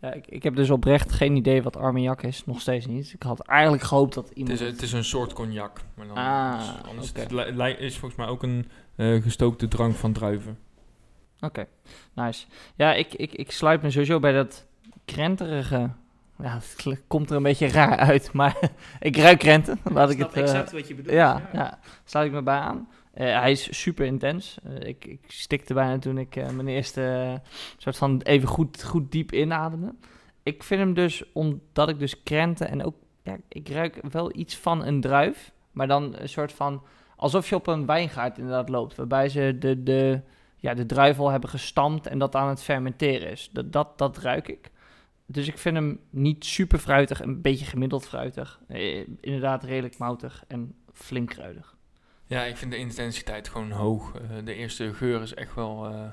Ja, ik, ik heb dus oprecht geen idee wat Armagnac is. Nog steeds niet. Ik had eigenlijk gehoopt dat Het iemand... is, het is een soort cognac. Maar dan Ah, anders, anders oké. het is volgens mij ook een eh, gestookte drank van druiven. Oké, nice. Ja, ik, ik, ik sluit me sowieso bij dat krenterige... Ja, het komt er een beetje raar uit, (laughs) maar ik ruik krenten. (laughs) Laat ik het... eh, wat je bedoelt. ja, ja, sluit ik me bij aan. Eh, hij is super intens. Eh, ik, ik stikte bijna toen ik mijn eerste soort van even goed, goed diep inademde. Ik vind hem dus, omdat ik dus krenten en ook, ja, ik ruik wel iets van een druif. Maar dan een soort van, alsof je op een wijngaard inderdaad loopt. Waarbij ze de, de, ja, de druif al hebben gestampt en dat aan het fermenteren is. Dat, dat, dat ruik ik. Dus ik vind hem niet super fruitig, een beetje gemiddeld fruitig. Eh, inderdaad redelijk moutig en flink kruidig. Ja, ik vind de intensiteit gewoon hoog. Eh, de eerste geur is echt wel eh,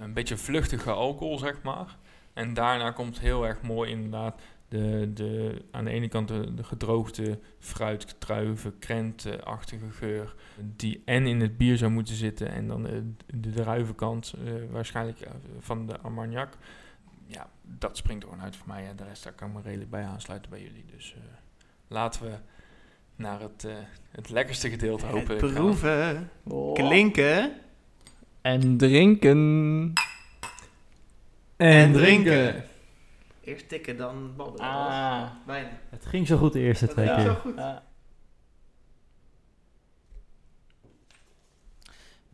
een beetje vluchtige alcohol, zeg maar. En daarna komt heel erg mooi inderdaad de, de, aan de ene kant de, de gedroogde fruit, druiven, krentenachtige geur. Die en in het bier zou moeten zitten. En dan de, de druivenkant eh, waarschijnlijk eh, van de Armagnac. Ja, dat springt er gewoon uit voor mij. En de rest daar kan ik me redelijk bij aansluiten bij jullie. Dus eh, laten we naar het, eh, het lekkerste gedeelte hopen. Het proeven, Oh. klinken. En drinken. En drinken. Eerst tikken, dan babbelen. Ah. Bijna. Het ging zo goed de eerste Dat twee ging keer. zo goed.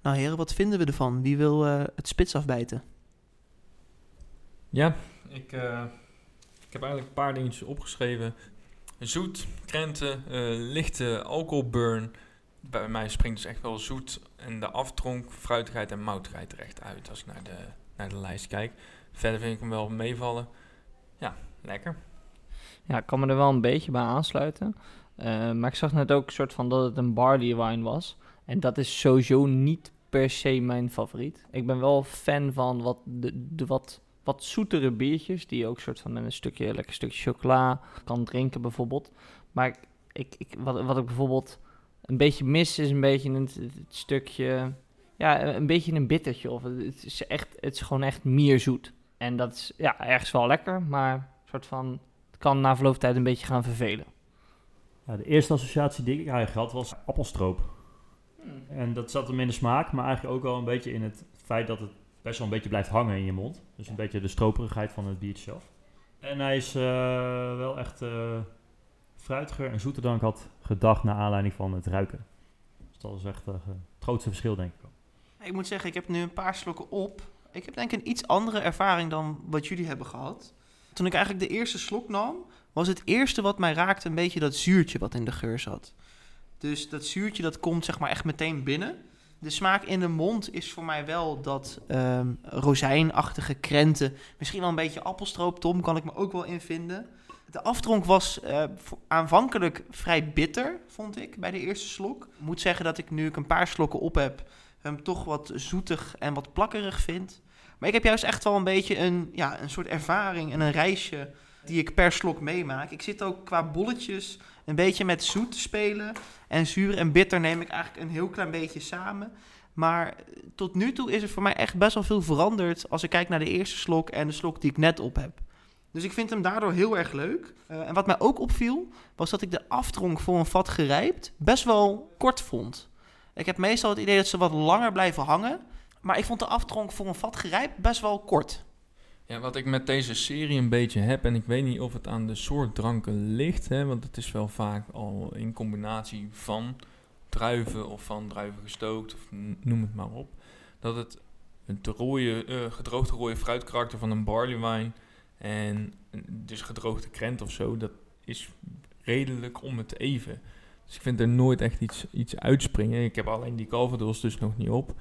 Nou heren, wat vinden we ervan? Wie wil eh, het spits afbijten? Ja, ik, eh, ik heb eigenlijk een paar dingetjes opgeschreven. Zoet, krenten, eh, lichte alcoholburn. Bij mij springt dus echt wel zoet en de aftronk, fruitigheid en moutigheid er echt uit als ik naar de, naar de lijst kijk. Verder vind ik hem wel meevallen. Ja, lekker. Ja, ik kan me er wel een beetje bij aansluiten. Eh, maar ik zag net ook een soort van dat het een barley wine was. En dat is sowieso niet per se mijn favoriet. Ik ben wel fan van wat, de, wat, wat zoetere biertjes. Die je ook soort van een stukje, lekker stukje chocola kan drinken bijvoorbeeld. Maar ik, ik, wat, wat ik bijvoorbeeld een beetje mis is een beetje het, stukje... Ja, een beetje een bittertje. Of het, is echt, het is gewoon echt mierzoet. En dat is ja, ergens wel lekker, maar een soort van het kan na verloop van tijd een beetje gaan vervelen. Ja, de eerste associatie die ik eigenlijk had was appelstroop. En dat zat hem in de smaak, maar eigenlijk ook wel een beetje in het feit dat het best wel een beetje blijft hangen in je mond. Dus een beetje de stroperigheid van het biertje zelf. En hij is eh, wel echt eh, fruitiger en zoeter dan ik had gedacht naar aanleiding van het ruiken. Dus dat is echt eh, het grootste verschil denk ik. wel. Ik moet zeggen, ik heb nu een paar slokken op. Ik heb denk ik een iets andere ervaring dan wat jullie hebben gehad. Toen ik eigenlijk de eerste slok nam, was het eerste wat mij raakte een beetje dat zuurtje wat in de geur zat. Dus dat zuurtje dat komt zeg maar echt meteen binnen. De smaak in de mond is voor mij wel dat ehm rozijnachtige krenten. Misschien wel een beetje appelstroop, Tom, kan ik me ook wel in vinden. De aftronk was eh, aanvankelijk vrij bitter, vond ik, bij de eerste slok. Ik moet zeggen dat ik nu ik een paar slokken op heb, hem toch wat zoetig en wat plakkerig vind. Maar ik heb juist echt wel een beetje een, ja, een soort ervaring en een reisje die ik per slok meemaak. Ik zit ook qua bolletjes een beetje met zoet te spelen. En zuur en bitter neem ik eigenlijk een heel klein beetje samen. Maar tot nu toe is er voor mij echt best wel veel veranderd als ik kijk naar de eerste slok en de slok die ik net op heb. Dus ik vind hem daardoor heel erg leuk. Eh, en wat mij ook opviel, was dat ik de aftronk voor een vat gerijpt best wel kort vond. Ik heb meestal het idee dat ze wat langer blijven hangen. Maar ik vond de aftronk voor een vat gerijpt best wel kort. Ja, wat ik met deze serie een beetje heb, en ik weet niet of het aan de soort dranken ligt, hè, want het is wel vaak al in combinatie van druiven of van druiven gestookt, of noem het maar op, dat het het rode, eh, gedroogde rode fruitkarakter van een barley wine en dus gedroogde krent of zo, dat is redelijk om het even. Dus ik vind er nooit echt iets, iets uitspringen. Ik heb alleen die Calvados dus nog niet op.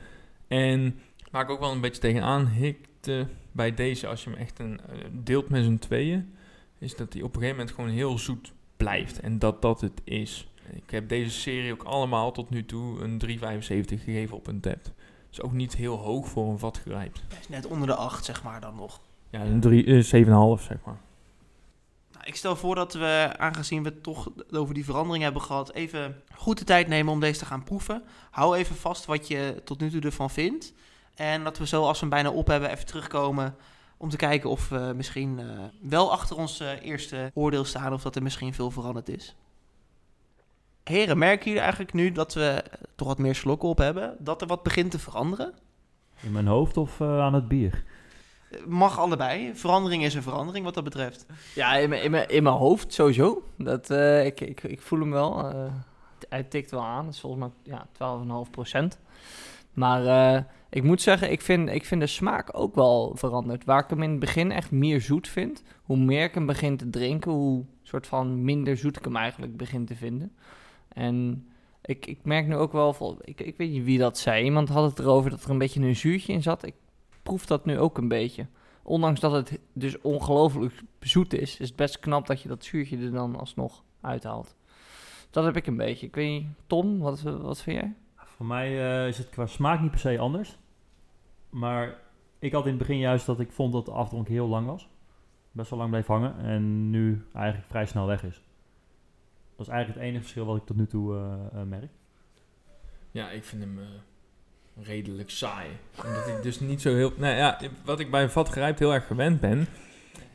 En waar ik ook wel een beetje tegenaan hikte bij deze, als je hem echt een, eh, deelt met z'n tweeën, is dat hij op een gegeven moment gewoon heel zoet blijft. En dat dat het is. Ik heb deze serie ook allemaal tot nu toe een 3,75 gegeven op een tap. is ook niet heel hoog voor een vat gerijpt. Hij is net onder de 8, zeg maar dan nog. Ja, een drie- eh, 7,5 zeg maar. Ik stel voor dat we, aangezien we toch over die verandering hebben gehad, even goed de tijd nemen om deze te gaan proeven. Hou even vast wat je tot nu toe ervan vindt. En dat we zo, als we hem bijna op hebben, even terugkomen om te kijken of we misschien eh, wel achter ons eh, eerste oordeel staan of dat er misschien veel veranderd is. Heren, merken jullie eigenlijk nu dat we eh, toch wat meer slokken op hebben? Dat er wat begint te veranderen? In mijn hoofd of aan het bier? Mag allebei. Verandering is een verandering wat dat betreft. Ja, in mijn, in mijn, in mijn hoofd sowieso. Dat, eh, ik, ik, ik voel hem wel. eh, hij tikt wel aan. Dat is volgens mij ja, 12,5 procent. Maar eh, ik moet zeggen, ik vind, ik vind de smaak ook wel veranderd. Waar ik hem in het begin echt meer zoet vind, hoe meer ik hem begin te drinken, hoe soort van minder zoet ik hem eigenlijk begin te vinden. En ik, ik merk nu ook wel, ik, ik weet niet wie dat zei, iemand had het erover dat er een beetje een zuurtje in zat. Ik proef dat nu ook een beetje. Ondanks dat het dus ongelooflijk zoet is, is het best knap dat je dat zuurtje er dan alsnog uithaalt. Dat heb ik een beetje. Ik weet niet, Tom, wat, wat vind jij? Voor mij eh, is het qua smaak niet per se anders. Maar ik had in het begin juist dat ik vond dat de afdronk heel lang was. Best wel lang bleef hangen. En nu eigenlijk vrij snel weg is. Dat is eigenlijk het enige verschil wat ik tot nu toe eh, eh, merk. Ja, ik vind hem eh, redelijk saai. Omdat hij dus niet zo heel... Nou ja, wat ik bij een vat gerijpt heel erg gewend ben...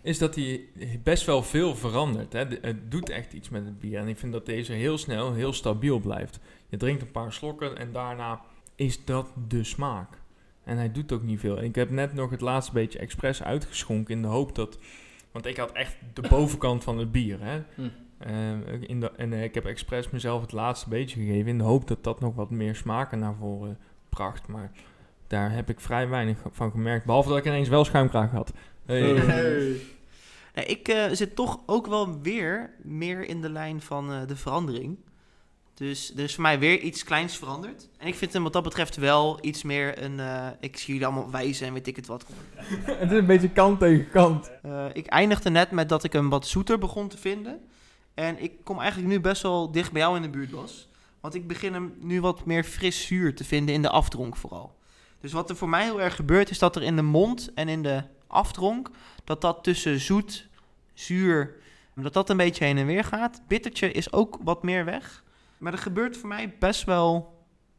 is dat hij best wel veel verandert. Hè. Het doet echt iets met het bier. En ik vind dat deze heel snel heel stabiel blijft. Je drinkt een paar slokken en daarna is dat de smaak. En hij doet ook niet veel. Ik heb net nog het laatste beetje expres uitgeschonken in de hoop dat... Want ik had echt de bovenkant van het bier, hè. Hm. Eh, in de, en eh, ik heb expres mezelf het laatste beetje gegeven in de hoop dat dat nog wat meer smaken naar voren bracht. Maar daar heb ik vrij weinig van gemerkt. Behalve dat ik ineens wel schuimkraag had. Hey. (laughs) Nee, ik eh, zit toch ook wel weer meer in de lijn van eh, de verandering. Dus er is voor mij weer iets kleins veranderd. En ik vind hem wat dat betreft wel iets meer een... eh, ik zie jullie allemaal wijzen en weet ik het wat. (laughs) het is een beetje kant tegen kant. Eh, ik eindigde net met dat ik hem wat zoeter begon te vinden. En ik kom eigenlijk nu best wel dicht bij jou in de buurt, Bas. Want ik begin hem nu wat meer fris zuur te vinden in de afdronk vooral. Dus wat er voor mij heel erg gebeurt, is dat er in de mond en in de afdronk... dat dat tussen zoet, zuur, dat dat een beetje heen en weer gaat. Bittertje is ook wat meer weg. Maar er gebeurt voor mij best wel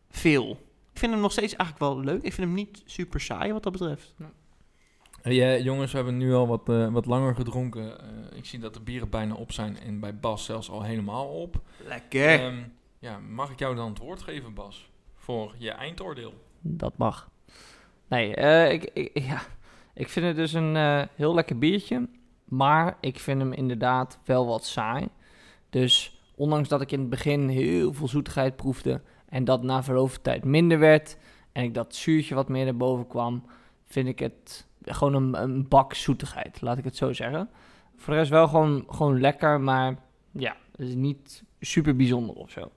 veel. Ik vind hem nog steeds eigenlijk wel leuk. Ik vind hem niet super saai wat dat betreft. Ja, jongens, we hebben nu al wat, eh, wat langer gedronken. Eh, ik zie dat de bieren bijna op zijn en bij Bas zelfs al helemaal op. Lekker. Ehm, ja, mag ik jou dan het woord geven, Bas? Voor je eindoordeel. Dat mag. Nee, eh, ik, ik, (laughs) ja. ik vind het dus een eh, heel lekker biertje. Maar ik vind hem inderdaad wel wat saai. Dus ondanks dat ik in het begin heel veel zoetigheid proefde... en dat na verloop van tijd minder werd... en ik dat zuurtje wat meer naar boven kwam... vind ik het gewoon een, een bak zoetigheid, laat ik het zo zeggen. Voor de rest wel gewoon, gewoon lekker, maar ja, het is niet super bijzonder of zo.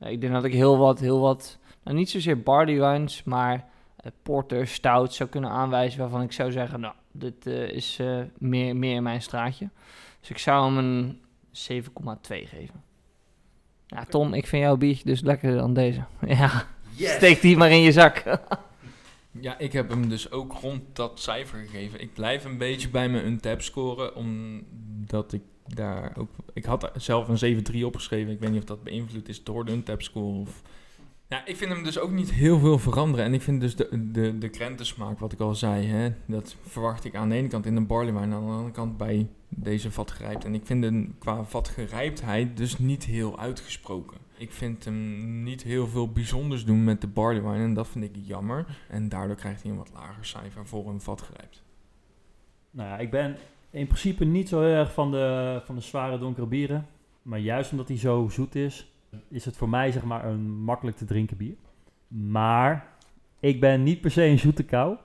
Eh, ik denk dat ik heel wat, heel wat nou, niet zozeer barley wines, maar eh, porter, stout zou kunnen aanwijzen waarvan ik zou zeggen, nou, dit eh, is eh, meer, meer in mijn straatje. Dus ik zou hem een 7,2 geven. Ja, Tom, ik vind jouw biertje dus lekkerder dan deze. (laughs) Ja, steek die maar in je zak. (laughs) Ja, ik heb hem dus ook rond dat cijfer gegeven. Ik blijf een beetje bij mijn untap scoren, omdat ik daar ook... Ik had zelf een 7-3 opgeschreven. Ik weet niet of dat beïnvloed is door de untap score of... Ik vind hem dus ook niet heel veel veranderen. En ik vind dus de, de, de krentensmaak, wat ik al zei, hè, dat verwacht ik aan de ene kant in een barley wine, aan de andere kant bij deze vatgerijpt. En ik vind hem qua vatgerijptheid dus niet heel uitgesproken. Ik vind hem niet heel veel bijzonders doen met de barley wine en dat vind ik jammer. En daardoor krijgt hij een wat lager cijfer voor een vatgerijpt. Nou ja, ik ben in principe niet zo heel erg van de, van de zware donkere bieren. Maar juist omdat hij zo zoet is, is het voor mij zeg maar een makkelijk te drinken bier. Maar ik ben niet per se een zoete kou.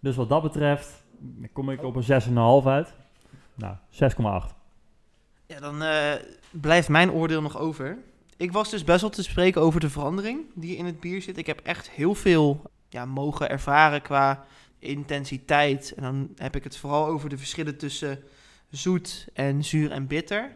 Dus wat dat betreft kom ik op een 6,5 uit. Nou, 6,8. Ja, dan eh, blijft mijn oordeel nog over. Ik was dus best wel te spreken over de verandering die in het bier zit. Ik heb echt heel veel ja, mogen ervaren qua intensiteit. En dan heb ik het vooral over de verschillen tussen zoet en zuur en bitter.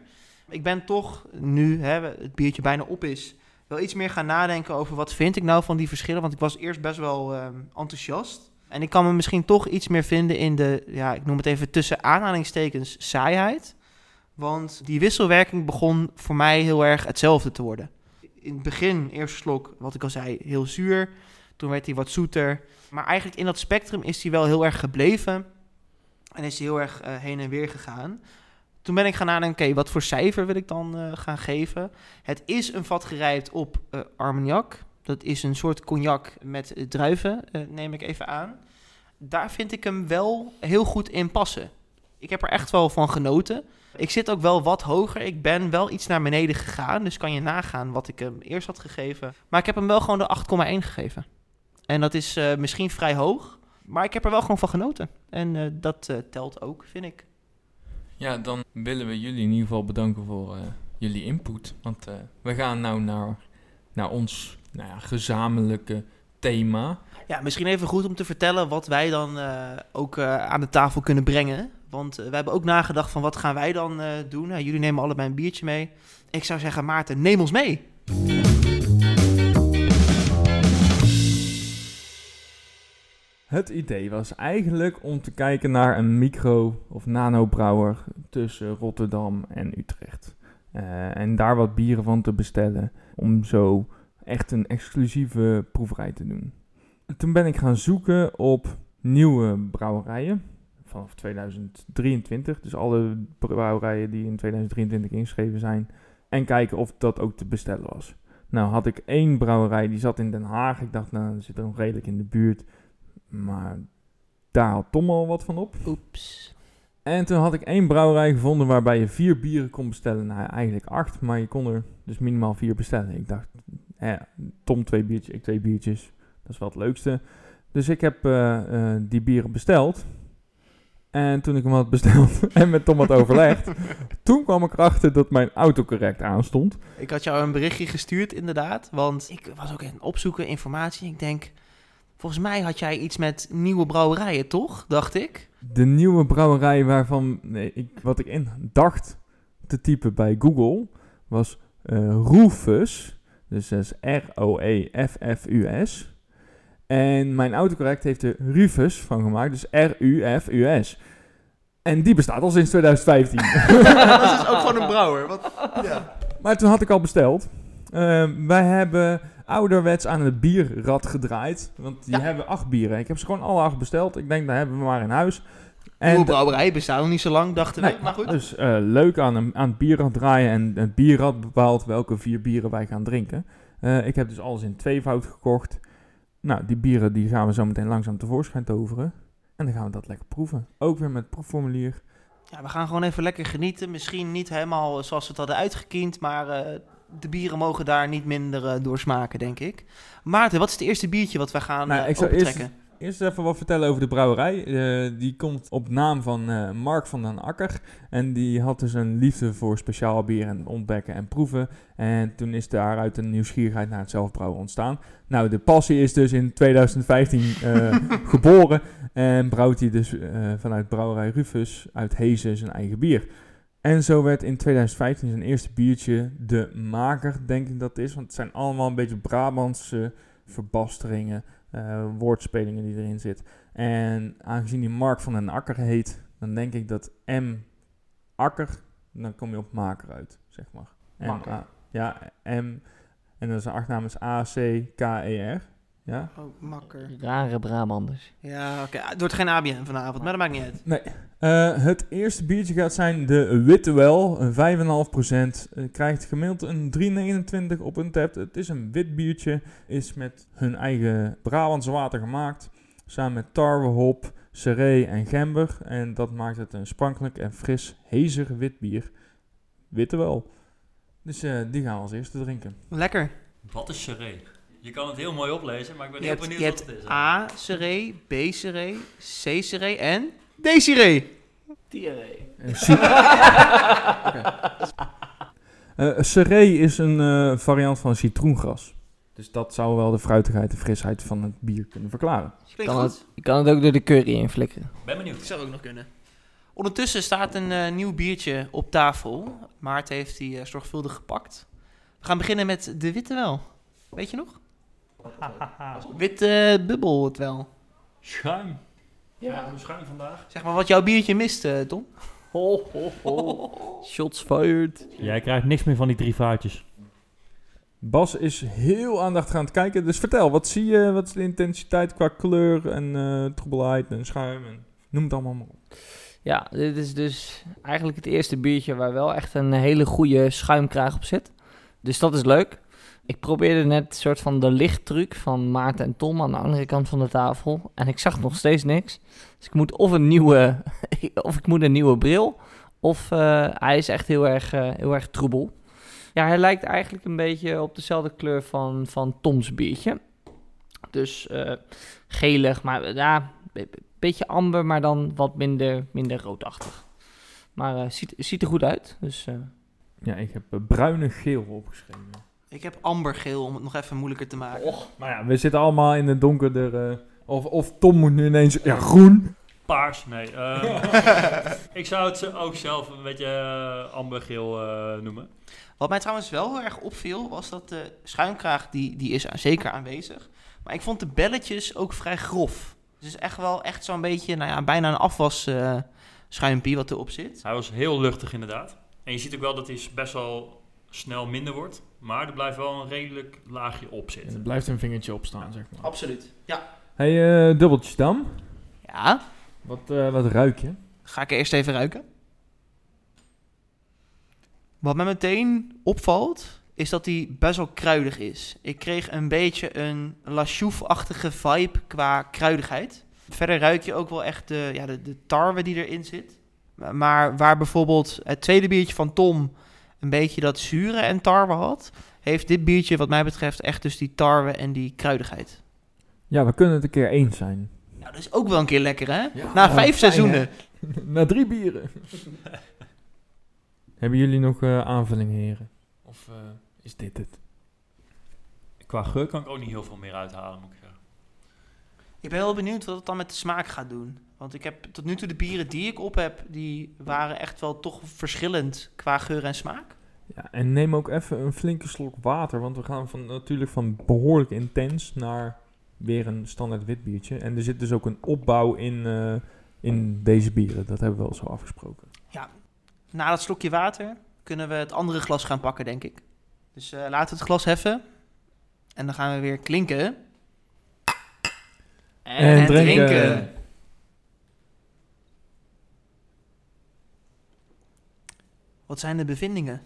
Ik ben toch, nu hè, het biertje bijna op is, wel iets meer gaan nadenken over wat vind ik nou van die verschillen. Want ik was eerst best wel ehm, enthousiast. En ik kan me misschien toch iets meer vinden in de, ja, ik noem het even tussen aanhalingstekens, saaiheid. Want die wisselwerking begon voor mij heel erg hetzelfde te worden. In het begin, eerste slok, wat ik al zei, heel zuur. Toen werd hij wat zoeter. Maar eigenlijk in dat spectrum is hij wel heel erg gebleven. En is hij heel erg eh, heen en weer gegaan. Toen ben ik gaan nadenken, oké, wat voor cijfer wil ik dan eh, gaan geven? Het is een vat gerijpt op eh, Armagnac. Dat is een soort cognac met druiven, neem ik even aan. Daar vind ik hem wel heel goed in passen. Ik heb er echt wel van genoten. Ik zit ook wel wat hoger. Ik ben wel iets naar beneden gegaan. Dus kan je nagaan wat ik hem eerst had gegeven. Maar ik heb hem wel gewoon de 8,1 gegeven. En dat is eh, misschien vrij hoog. Maar ik heb er wel gewoon van genoten. En eh, dat eh, telt ook, vind ik. Ja, dan willen we jullie in ieder geval bedanken voor jullie input. Want we gaan nou naar, naar ons nou ja, gezamenlijke thema. Ja, misschien even goed om te vertellen wat wij dan ook aan de tafel kunnen brengen. Want we hebben ook nagedacht van wat gaan wij dan doen. Nou, jullie nemen allebei een biertje mee. Ik zou zeggen, Maarten, neem ons mee. Het idee was eigenlijk om te kijken naar een micro- of nanobrouwer tussen Rotterdam en Utrecht. Eh, en daar wat bieren van te bestellen om zo echt een exclusieve proeverij te doen. Toen ben ik gaan zoeken op nieuwe brouwerijen vanaf 2023. Dus alle brouwerijen die in 2023 ingeschreven zijn. En kijken of dat ook te bestellen was. Nou had ik één brouwerij die zat in Den Haag. Ik dacht nou, zit er nog redelijk in de buurt Maar daar had Tom al wat van op. Oeps. En toen had ik één brouwerij gevonden waarbij je vier bieren kon bestellen. Nou, eigenlijk acht, maar je kon er dus minimaal vier bestellen. Ik dacht, eh, Tom twee biertjes, ik twee biertjes. Dat is wel het leukste. Dus ik heb eh, eh, die bieren besteld. En toen ik hem had besteld (laughs) en met Tom had overlegd, (laughs) toen kwam ik erachter dat mijn autocorrect aanstond. Ik had jou een berichtje gestuurd, inderdaad. Want ik was ook aan het opzoeken, informatie. Ik denk, volgens mij had jij iets met nieuwe brouwerijen, toch? Dacht ik. De nieuwe brouwerij waarvan nee, ik, wat ik in dacht te typen bij Google was eh Rufus. Dus dat is R-O-E-F-F-U-S. En mijn autocorrect heeft er Rufus van gemaakt, dus R-U-F-U-S. En die bestaat al sinds 2015. (laughs) dat is ook gewoon een brouwer. Wat, ja. maar toen had ik al besteld. Eh, wij hebben ouderwets aan het bierrad gedraaid. Want die Ja. hebben acht bieren. Ik heb ze gewoon alle acht besteld. Ik denk, daar hebben we maar in huis. Nieuwe brouwerij bestaat nog niet zo lang, dachten Nee, we. Maar goed. Dus eh, leuk aan, een, aan het bierrad draaien en het bierrad bepaalt welke vier bieren wij gaan drinken. Eh, ik heb dus alles in tweevoud gekocht. Nou, die bieren die gaan we zo meteen langzaam tevoorschijn toveren. En dan gaan we dat lekker proeven. Ook weer met proefformulier. Ja, we gaan gewoon even lekker genieten. Misschien niet helemaal zoals we het hadden uitgekiend, maar eh, de bieren mogen daar niet minder eh, door smaken, denk ik. Maarten, wat is het eerste biertje wat we gaan Nou, eh ik zou eerst- even wat vertellen over de brouwerij. Eh, die komt op naam van Mark van den Akker. En die had dus een liefde voor speciaal bier en ontdekken en proeven. En toen is daaruit een nieuwsgierigheid naar het zelfbrouwen ontstaan. Nou, de passie is dus in 2015 eh, (laughs) geboren. En brouwt hij dus vanuit brouwerij Rufus uit Hezen zijn eigen bier. En zo werd in 2015 zijn eerste biertje de Maker, denk ik dat het is. Want het zijn allemaal een beetje Brabantse verbasteringen eh, woordspelingen die erin zit. En aangezien die Mark van den Akker heet, dan denk ik dat M Akker, dan kom je op maker uit, zeg maar. M. A- ja, M, en dan zijn achternaam is A-C-K-E-R. Ja? Oh, makker. Rare Brabanders. Ja, oké. Het wordt geen ABN vanavond, maar dat maakt niet uit. Eh, het eerste biertje gaat zijn de Witte Wel, een 5,5%. Eh, krijgt gemiddeld een 3,29 op een tap. Het is een wit biertje, is met hun eigen Brabantse water gemaakt. Samen met tarwe, hop, seree en gember. En dat maakt het een sprankelijk en fris, hezig wit bier. Witte Wel. Dus eh, die gaan we als eerste drinken. Lekker. Wat is seree? Je kan het heel mooi oplezen, maar ik ben Je heel hebt, benieuwd je wat hebt het is. A seree, B seree, C seree en D seree. Diarree. (laughs) Eh seree is een eh, variant van citroengras. Dus dat zou wel de fruitigheid en frisheid van het bier kunnen verklaren. Klinkt Kan goed. het, je kan het ook door de curry in flikkeren. Ben Dat benieuwd. zou ook nog kunnen. Ondertussen staat een eh, nieuw biertje op tafel. Maarten heeft die eh, zorgvuldig gepakt. We gaan beginnen met de witte wel. Weet je nog? Witte bubbel het wel. Schuim. Ja, schuim vandaag. Zeg maar wat jouw biertje mist, eh, Tom. Ho, ho, ho. (laughs) Shots fired. Jij krijgt niks meer van die drie vaatjes. Bas is heel aandachtig aan het kijken. Dus vertel, wat zie je? Wat is de intensiteit qua kleur en eh troebelheid en schuim? En noem het allemaal maar op. Ja, dit is dus eigenlijk het eerste biertje waar wel echt een hele goede schuimkraag op zit. Dus dat is leuk. Ik probeerde net een soort van de lichttruc van Maarten en Tom aan de andere kant van de tafel. En ik zag nog steeds niks. Dus ik moet of een nieuwe, (laughs) of ik moet een nieuwe bril. Of eh, hij is echt heel erg, eh, heel erg troebel. Ja, hij lijkt eigenlijk een beetje op dezelfde kleur van, van Toms biertje. Dus eh, gelig, maar ja, een beetje amber, maar dan wat minder, minder roodachtig. Maar ziet, ziet er goed uit. Dus Ja, ik heb bruine geel opgeschreven. Ik heb ambergeel om het nog even moeilijker te maken. Maar ja, we zitten allemaal in het donkerder. eh, of, of Tom moet nu ineens... Ja, groen. Paars, nee. ehm, (laughs) (laughs) ik zou het ook zelf een beetje eh, ambergeel eh, noemen. Wat mij trouwens wel heel erg opviel, was dat de schuimkraag, die, die is zeker aanwezig. Maar ik vond de belletjes ook vrij grof. Dus het is echt wel echt zo'n beetje, nou ja, bijna een afwas eh, schuimpie wat erop zit. Hij was heel luchtig inderdaad. En je ziet ook wel dat hij best wel snel minder wordt. Maar er blijft wel een redelijk laagje op zitten. er blijft een vingertje op staan, zeg maar. Absoluut. Ja. hey, eh, dubbeltjes dan. Ja, Wat, eh, wat ruik je? ga ik eerst even ruiken. Wat mij meteen opvalt, is dat die best wel kruidig is. Ik kreeg een beetje een La Chouffe-achtige vibe qua kruidigheid. Verder ruik je ook wel echt de, ja, de, de tarwe die erin zit. Maar waar bijvoorbeeld het tweede biertje van Tom een beetje dat zure en tarwe had, heeft dit biertje wat mij betreft echt dus die tarwe en die kruidigheid. Ja, we kunnen het een keer eens zijn. Nou, dat is ook wel een keer lekker, hè? Ja. Na Ja, vijf fijn, seizoenen. (laughs) Na drie bieren. (laughs) Hebben jullie nog eh, aanvullingen, heren? Of eh, is dit het? Qua geur kan ik ook niet heel veel meer uithalen, moet ik zeggen. Ik ben wel benieuwd wat het dan met de smaak gaat doen. Want ik heb tot nu toe de bieren die ik op heb, die waren echt wel toch verschillend qua geur en smaak. Ja, en neem ook even een flinke slok water, want we gaan van, natuurlijk van behoorlijk intens naar weer een standaard wit biertje. En er zit dus ook een opbouw in, eh, in deze bieren. Dat hebben we wel zo afgesproken. Na dat slokje water kunnen we het andere glas gaan pakken, denk ik. Dus eh, laten we het glas heffen. En dan gaan we weer klinken. En drinken. Wat zijn de bevindingen?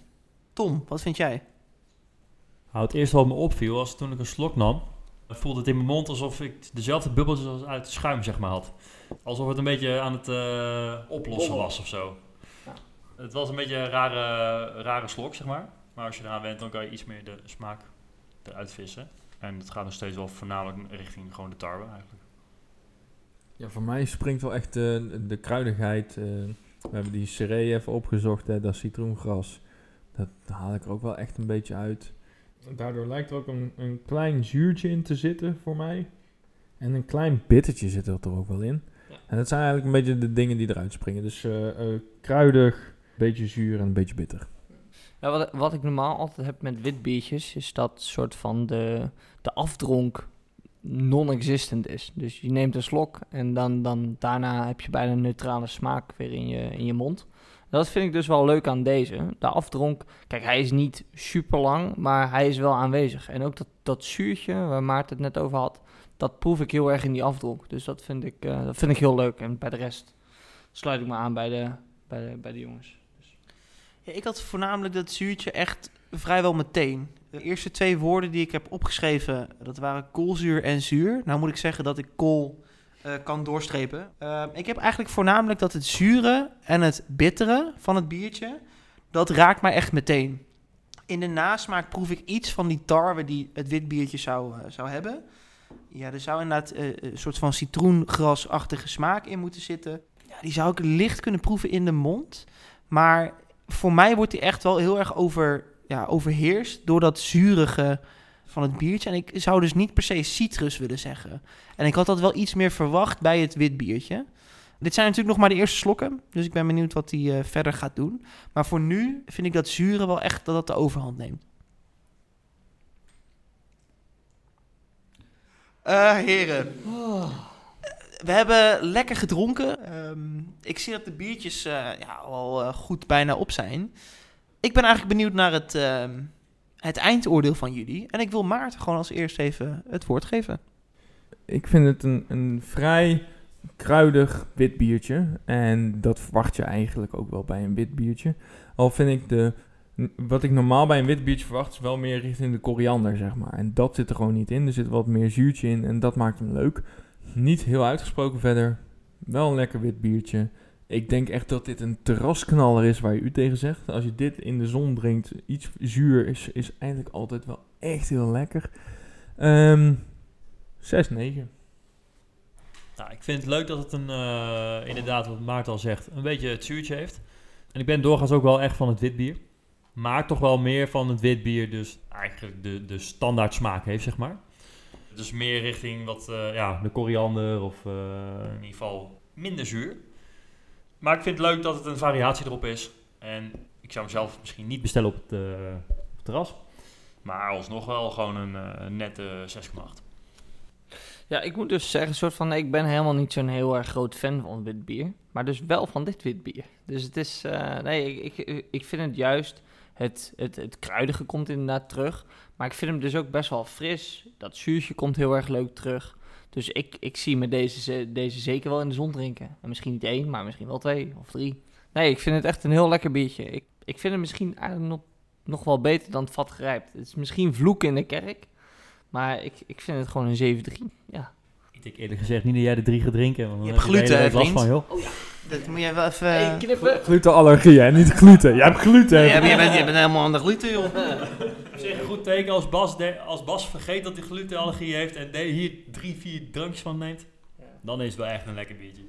Tom, wat vind jij? Nou, het eerste wat me opviel was toen ik een slok nam, voelde het in mijn mond alsof ik dezelfde bubbeltjes als uit het schuim zeg maar had. Alsof het een beetje aan het eh, oplossen was of zo. Het was een beetje een rare, rare slok zeg maar. Maar als je eraan bent dan kan je iets meer de smaak eruit vissen. En het gaat nog steeds wel voornamelijk richting gewoon de tarwe eigenlijk. Ja, voor mij springt wel echt eh, de kruidigheid. eh, we hebben die seree even opgezocht, hè, dat citroengras. Dat haal ik er ook wel echt een beetje uit. Daardoor lijkt er ook een, een klein zuurtje in te zitten voor mij. En een klein bittertje zit er toch ook wel in. En dat zijn eigenlijk een beetje de dingen die eruit springen. Dus eh, eh, kruidig, een beetje zuur en een beetje bitter. Ja, wat, wat ik normaal altijd heb met wit biertjes, is dat soort van de, de afdronk non-existent is. Dus je neemt een slok en dan, dan daarna heb je bijna een neutrale smaak weer in je, in je mond. Dat vind ik dus wel leuk aan deze. De afdronk, kijk, hij is niet super lang, maar hij is wel aanwezig. En ook dat, dat zuurtje, waar Maarten het net over had, dat proef ik heel erg in die afdronk. Dus dat vind ik, eh, dat vind ik heel leuk. En bij de rest sluit ik me aan bij de, bij de, bij de jongens. Ja, ik had voornamelijk dat zuurtje echt vrijwel meteen. De eerste twee woorden die ik heb opgeschreven, dat waren koolzuur en zuur. Nou moet ik zeggen dat ik kool eh, kan doorstrepen. Eh, ik heb eigenlijk voornamelijk dat het zure en het bittere van het biertje, dat raakt mij echt meteen. In de nasmaak proef ik iets van die tarwe die het wit biertje zou, eh, zou hebben. Ja, er zou inderdaad een soort van citroengrasachtige smaak in moeten zitten. Ja, die zou ik licht kunnen proeven in de mond. Maar voor mij wordt die echt wel heel erg over, ja, overheerst door dat zurige van het biertje. En ik zou dus niet per se citrus willen zeggen. En ik had dat wel iets meer verwacht bij het wit biertje. Dit zijn natuurlijk nog maar de eerste slokken, dus ik ben benieuwd wat hij eh, verder gaat doen. Maar voor nu vind ik dat zure wel echt dat dat de overhand neemt. Eh, heren. We hebben lekker gedronken. Ehm, ik zie dat de biertjes eh, ja, al goed bijna op zijn. Ik ben eigenlijk benieuwd naar het, ehm, het eindoordeel van jullie. En ik wil Maarten gewoon als eerst even het woord geven. Ik vind het een, een vrij kruidig wit biertje. En dat verwacht je eigenlijk ook wel bij een wit biertje. Al vind ik de... Wat ik normaal bij een wit biertje verwacht is wel meer richting de koriander, zeg maar. En dat zit er gewoon niet in. Er zit wat meer zuurtje in en dat maakt hem leuk. Niet heel uitgesproken verder. Wel een lekker wit biertje. Ik denk echt dat dit een terrasknaller is waar je u tegen zegt. Als je dit in de zon drinkt, iets zuur is, is eigenlijk altijd wel echt heel lekker. Ehm 6, 9. Nou, ik vind het leuk dat het een, eh, inderdaad, wat Maarten al zegt, een beetje het zuurtje heeft. En ik ben doorgaans ook wel echt van het wit bier. Maar toch wel meer van het wit bier, dus eigenlijk de, de standaard smaak heeft, zeg maar. Dus meer richting wat, eh, ja, de koriander of eh, in ieder geval minder zuur. Maar ik vind het leuk dat het een variatie erop is. En ik zou hem zelf misschien niet bestellen op het, het terras. Maar alsnog wel gewoon een eh, nette 6,8. Ja, ik moet dus zeggen, soort van, ik ben helemaal niet zo'n heel erg groot fan van wit bier. Maar dus wel van dit wit bier. Dus het is, eh, nee, ik, ik, ik vind het juist, het, het, het kruidige komt inderdaad terug. Maar ik vind hem dus ook best wel fris. Dat zuurtje komt heel erg leuk terug. Dus ik, ik zie me deze, ze- deze zeker wel in de zon drinken. En misschien niet één, maar misschien wel twee of drie. Nee, ik vind het echt een heel lekker biertje. Ik, ik vind het misschien eigenlijk nog nog wel beter dan het vat grijpt. Het is misschien vloek in de kerk, maar ik, ik vind het gewoon een 7-3. Ja. Ik denk eerlijk gezegd niet dat jij de drie gaat drinken. Want Je heb hebt gluten, last vriend. van, joh. Dat moet je wel even... Hey, knippen. Glutenallergie, hè? Niet gluten. Jij hebt gluten. Ja, maar je, bent, je bent helemaal aan de gluten, joh. Op zich een goed teken als Bas, de- als Bas vergeet dat hij glutenallergie heeft en de- hier drie, vier drankjes van neemt. Dan is het wel echt een lekker biertje.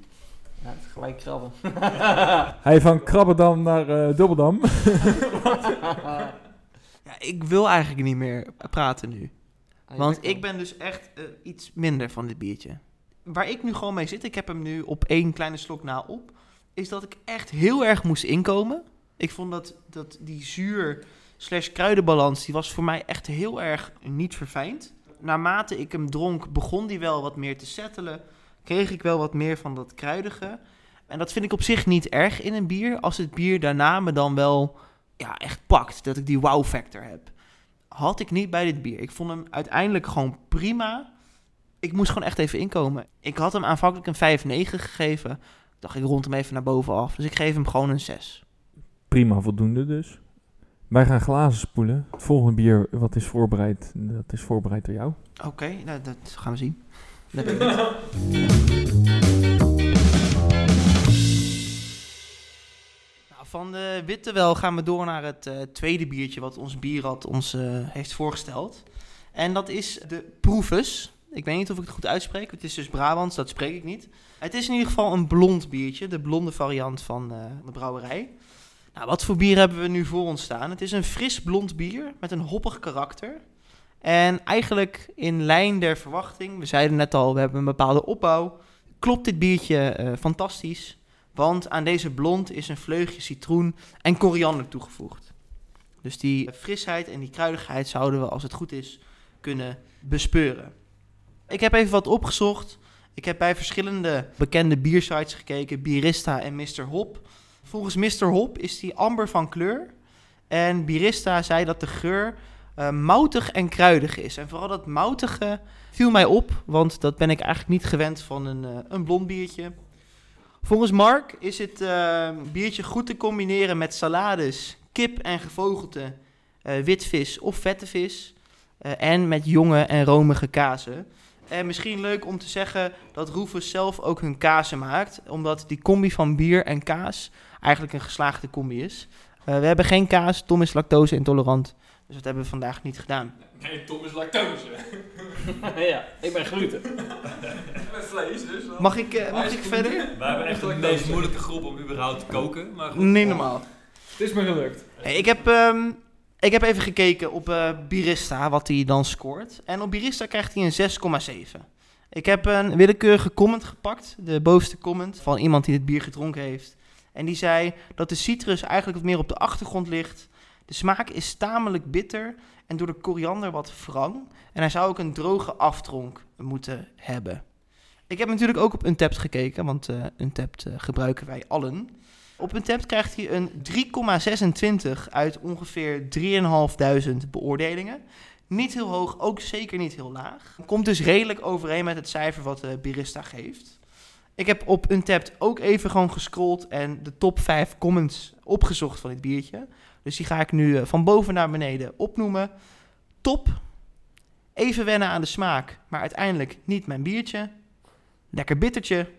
Ja, het is gelijk krabben. (laughs) Hij van Krabberdam naar eh, Dubbeldam. (laughs) Ja, ik wil eigenlijk niet meer praten nu. Want ik ben dus echt eh, iets minder van dit biertje. Waar ik nu gewoon mee zit, ik heb hem nu op één kleine slok na op, is dat ik echt heel erg moest inkomen. Ik vond dat, dat die zuur slash kruidenbalans, die was voor mij echt heel erg niet verfijnd. Naarmate ik hem dronk, begon die wel wat meer te settelen. Kreeg ik wel wat meer van dat kruidige. En dat vind ik op zich niet erg in een bier, als het bier daarna me dan wel ja, echt pakt. Dat ik die wow factor heb had ik niet bij dit bier. Ik vond hem uiteindelijk gewoon prima. Ik moest gewoon echt even inkomen. Ik had hem aanvankelijk een 5-9 gegeven. Ik dacht, ik rond hem even naar boven af. Dus ik geef hem gewoon een 6. Prima, voldoende dus. Wij gaan glazen spoelen. Het volgende bier wat is voorbereid, dat is voorbereid door jou. Oké, nou, dat gaan we zien. (laughs) Dat van de witte wel gaan we door naar het eh, tweede biertje wat ons bierrad ons eh, heeft voorgesteld. En dat is de Proefus. Ik weet niet of ik het goed uitspreek. Het is dus Brabants, dat spreek ik niet. Het is in ieder geval een blond biertje, de blonde variant van eh, de brouwerij. Nou, wat voor bier hebben we nu voor ons staan? Het is een fris blond bier met een hoppig karakter. En eigenlijk in lijn der verwachting, we zeiden net al, we hebben een bepaalde opbouw. Klopt dit biertje fantastisch, want aan deze blond is een vleugje citroen en koriander toegevoegd. Dus die frisheid en die kruidigheid zouden we, als het goed is, kunnen bespeuren. Ik heb even wat opgezocht. Ik heb bij verschillende bekende biersites gekeken, Bierista en Mr. Hop. Volgens Mr. Hop is die amber van kleur. En Bierista zei dat de geur eh, moutig en kruidig is. En vooral dat moutige viel mij op, want dat ben ik eigenlijk niet gewend van een, eh, een blond biertje. Volgens Mark is het eh, biertje goed te combineren met salades, kip en gevogelte, eh, witvis of vette vis. eh, en met jonge en romige kazen. En misschien leuk om te zeggen dat Roefus zelf ook hun kazen maakt, omdat die combi van bier en kaas eigenlijk een geslaagde combi is. Eh, we hebben geen kaas, Tom is lactose intolerant, dus dat hebben we vandaag niet gedaan. Nee, Tom is lactose. (laughs) ja, ik ben gluten. Met vlees dus. dan. Mag ik, eh, mag ik verder? We hebben echt de meest moeilijke groep om überhaupt te koken. Maar goed. Nee, normaal. Het is me gelukt. Hey, ik, heb, ehm, ik heb even gekeken op eh Birista, wat hij dan scoort. En op Birista krijgt hij een 6,7. Ik heb een willekeurige comment gepakt, de bovenste comment, van iemand die het bier gedronken heeft. En die zei dat de citrus eigenlijk wat meer op de achtergrond ligt. De smaak is tamelijk bitter en door de koriander wat wrang. En hij zou ook een droge aftronk moeten hebben. Ik heb natuurlijk ook op Untapped gekeken, want eh Untapped eh, gebruiken wij allen. Op Untapped krijgt hij een 3,26 uit ongeveer 3.500 beoordelingen. Niet heel hoog, ook zeker niet heel laag. Komt dus redelijk overeen met het cijfer wat de Birista geeft. Ik heb op Untapped ook even gewoon gescrolld en de top 5 comments opgezocht van dit biertje. Dus die ga ik nu eh, van boven naar beneden opnoemen. Top. Even wennen aan de smaak, maar uiteindelijk niet mijn biertje. Lekker bittertje.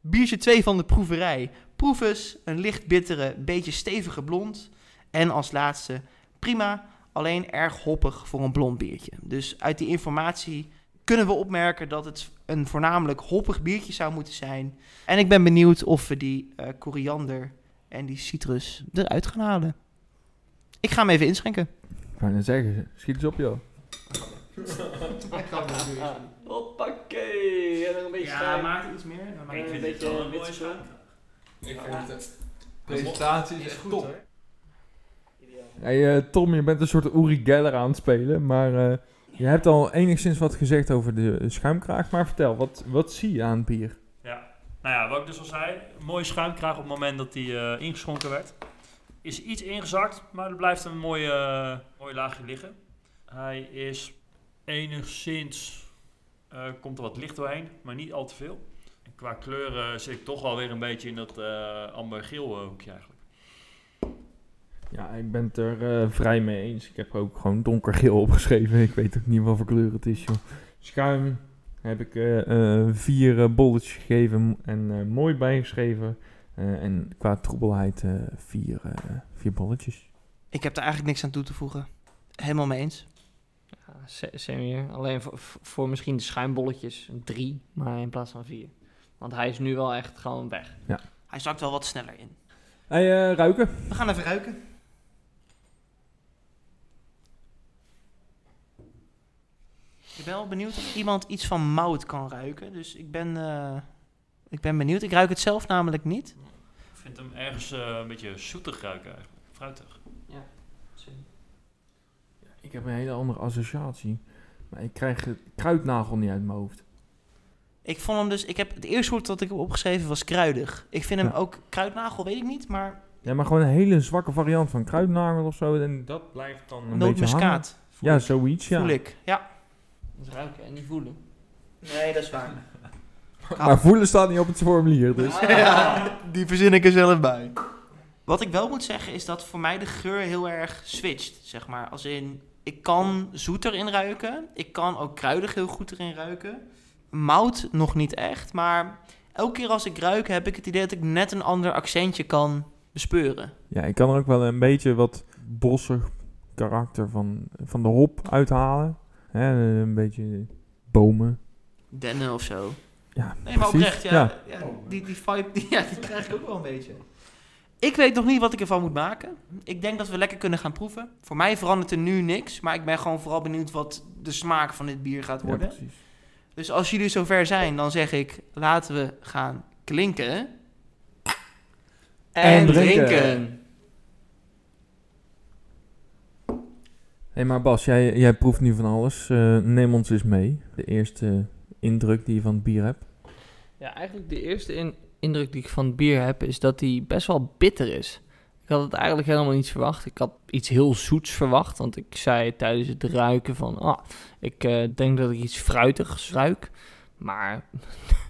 Biertje 2 van de proeverij. Proefus, een licht bittere, beetje stevige blond. En als laatste, prima, alleen erg hoppig voor een blond biertje. Dus uit die informatie kunnen we opmerken dat het een voornamelijk hoppig biertje zou moeten zijn. En ik ben benieuwd of we die eh, koriander en die citrus eruit gaan halen. Ik ga hem even inschenken. Ik wou net zeggen, schiet eens op joh. Hoppakee. En nog een beetje schuim. maak iets meer. Dan maak ik een een beetje wel een. Ik vind het. Presentatie is echt top. Hey, eh, Tom, je bent een soort Uri Geller aan het spelen, maar eh, je hebt al enigszins wat gezegd over de schuimkraag. Maar vertel, wat, wat zie je aan het bier? Ja, nou ja, wat ik dus al zei, een mooie schuimkraag op het moment dat die eh, ingeschonken werd. Is iets ingezakt, maar er blijft een mooi, eh, mooi laagje liggen. Hij is enigszins, eh, komt er wat licht doorheen, maar niet al te veel. En qua kleur eh, zit ik toch wel weer een beetje in dat amber-geel hoekje eigenlijk. Ja, ik ben het er vrij mee eens. Ik heb ook gewoon donkergeel opgeschreven. Ik weet ook niet wat voor kleur het is, joh. Schuim heb ik eh, vier bolletjes gegeven en mooi bijgeschreven. Eh, en qua troebelheid eh, vier, eh, vier bolletjes. Ik heb er eigenlijk niks aan toe te voegen. Helemaal mee eens. Ja, se- same hier. Alleen voor, voor misschien de schuimbolletjes een 3, maar in plaats van 4. Want hij is nu wel echt gewoon weg. Hij zakt wel wat sneller in. Hey, eh, ruiken. We gaan even ruiken. Ik ben wel benieuwd of iemand iets van mout kan ruiken. Dus ik ben, eh, ik ben benieuwd. Ik ruik het zelf namelijk niet. Ik vind hem ergens eh, een beetje zoetig ruiken eigenlijk. Fruitig. Ik heb een hele andere associatie. Maar ik krijg het kruidnagel niet uit mijn hoofd. Ik vond hem dus... Ik heb, het eerste woord dat ik heb opgeschreven was kruidig. Ik vind hem Ja. ook... Kruidnagel weet ik niet, maar Ja, maar gewoon een hele zwakke variant van kruidnagel of zo. En dat blijft dan een beetje hangen. nootmuskaat. Ja, ik. zoiets, ja. Voel ik. Ja. Dus ruiken en niet voelen. Nee, dat is waar. Maar voelen staat niet op het formulier, dus... ja, die verzin ik er zelf bij. Wat ik wel moet zeggen is dat voor mij de geur heel erg switcht, zeg maar. Als in, ik kan zoet erin ruiken. Ik kan ook kruidig heel goed erin ruiken. Mout nog niet echt, maar elke keer als ik ruik heb ik het idee dat ik net een ander accentje kan bespeuren. Ja, ik kan er ook wel een beetje wat bossig karakter van, van de hop uithalen. Hè, een beetje bomen. Dennen of zo. Ja, Nee, maar precies. oprecht, ja. ja. die, die vibe, die, ja, die krijg ik ook wel een beetje. Ik weet nog niet wat ik ervan moet maken. Ik denk dat we lekker kunnen gaan proeven. Voor mij verandert er nu niks, maar ik ben gewoon vooral benieuwd wat de smaak van dit bier gaat worden. precies. dus als jullie zover zijn, dan zeg ik, laten we gaan klinken. En, En drinken. drinken. Hé, maar Bas, jij, jij proeft nu van alles. Eh, neem ons eens mee. De eerste indruk die je van het bier hebt. Ja, eigenlijk de eerste in- indruk die ik van het bier heb, is dat hij best wel bitter is. Ik had het eigenlijk helemaal niet verwacht. Ik had iets heel zoets verwacht, want ik zei tijdens het ruiken van, ah, ik eh, denk dat ik iets fruitigs ruik. Maar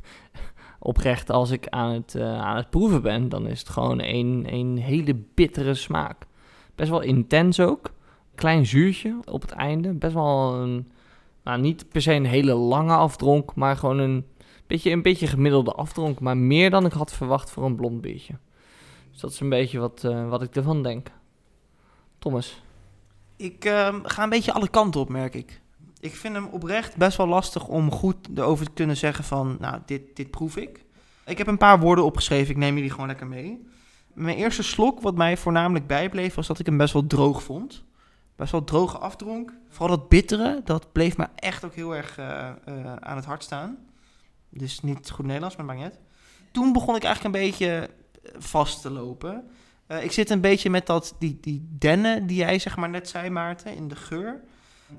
(laughs) oprecht, als ik aan het, eh, aan het proeven ben, dan is het gewoon een, een hele bittere smaak. Best wel intens ook. Klein zuurtje op het einde. Best wel een, nou niet per se een hele lange afdronk, maar gewoon een beetje, een beetje gemiddelde afdronk, maar meer dan ik had verwacht voor een blond biertje. Dus dat is een beetje wat, eh, wat ik ervan denk. Thomas. Ik ehm, ga een beetje alle kanten op, merk ik. Ik vind hem oprecht best wel lastig om goed erover te kunnen zeggen van, nou, dit, dit proef ik. Ik heb een paar woorden opgeschreven, ik neem jullie gewoon lekker mee. Mijn eerste slok, wat mij voornamelijk bijbleef, was dat ik hem best wel droog vond. Best wel droge afdronk. Vooral dat bittere, dat bleef me echt ook heel erg eh, eh, aan het hart staan. Dus niet goed Nederlands, maar maakt niet. Toen begon ik eigenlijk een beetje eh, vast te lopen. Ik zit een beetje met dat, die, die dennen die jij zeg maar net zei, Maarten, in de geur.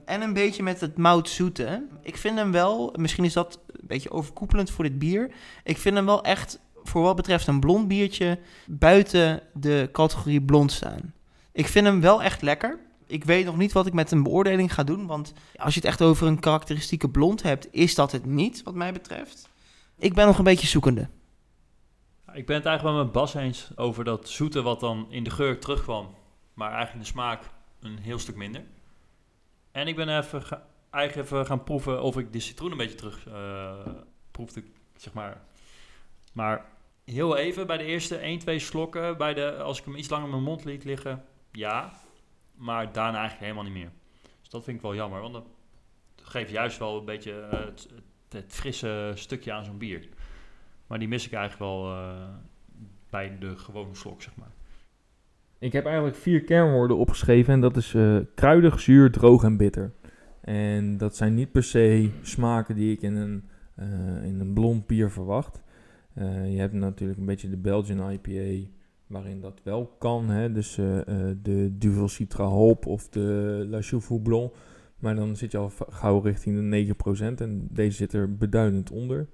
En een beetje met het moutzoete. Ik vind hem wel, misschien is dat een beetje overkoepelend voor dit bier. Ik vind hem wel echt, voor wat betreft een blond biertje, buiten de categorie blond staan. Ik vind hem wel echt lekker. Ik weet nog niet wat ik met een beoordeling ga doen. Want als je het echt over een karakteristieke blond hebt, is dat het niet, wat mij betreft. Ik ben nog een beetje zoekende. Ik ben het eigenlijk wel met Bas eens over dat zoete wat dan in de geur terugkwam. Maar eigenlijk in de smaak een heel stuk minder. En ik ben even, ga- eigenlijk even gaan proeven of ik de citroen een beetje terug eh, proefde, zeg maar. Maar heel even bij de eerste 1, 2 slokken, bij de, als ik hem iets langer in mijn mond liet liggen, ja. Maar daarna eigenlijk helemaal niet meer. Dus dat vind ik wel jammer, want dat geeft juist wel een beetje eh, het, het, frisse stukje aan zo'n bier. Maar die mis ik eigenlijk wel eh, bij de gewone slok, zeg maar. Ik heb eigenlijk vier kernwoorden opgeschreven en dat is eh, kruidig, zuur, droog en bitter. En dat zijn niet per se smaken die ik in een, in een blond bier verwacht. Je hebt natuurlijk een beetje de Belgian IPA, waarin dat wel kan. Hè? Dus eh, eh, de Duvel Citra Hop of de La Blanc. Maar dan zit je al gauw richting de 9% en deze zit er beduidend onder.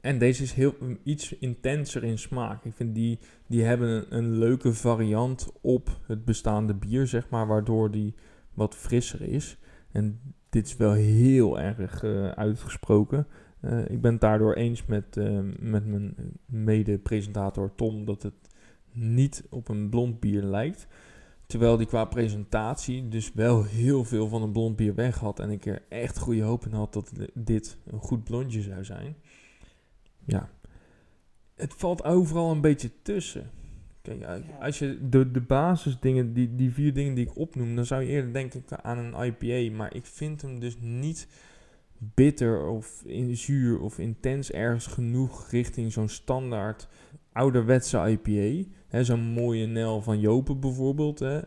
En deze is heel, iets intenser in smaak. Ik vind die die hebben een, leuke variant op het bestaande bier, zeg maar, waardoor die wat frisser is. En dit is wel heel erg eh, uitgesproken. Ik ben het daardoor eens met, met mijn mede-presentator Tom dat het niet op een blond bier lijkt. Terwijl die qua presentatie dus wel heel veel van een blond bier weg had. En ik er echt goede hoop in had dat dit een goed blondje zou zijn. Ja, het valt overal een beetje tussen. Kijk, als je de, de basisdingen, die, die vier dingen die ik opnoem, dan zou je eerder denken aan een IPA. Maar ik vind hem dus niet bitter of in zuur of intens ergens genoeg richting zo'n standaard ouderwetse IPA. Zo'n mooie Nel van Jopen bijvoorbeeld. Hè.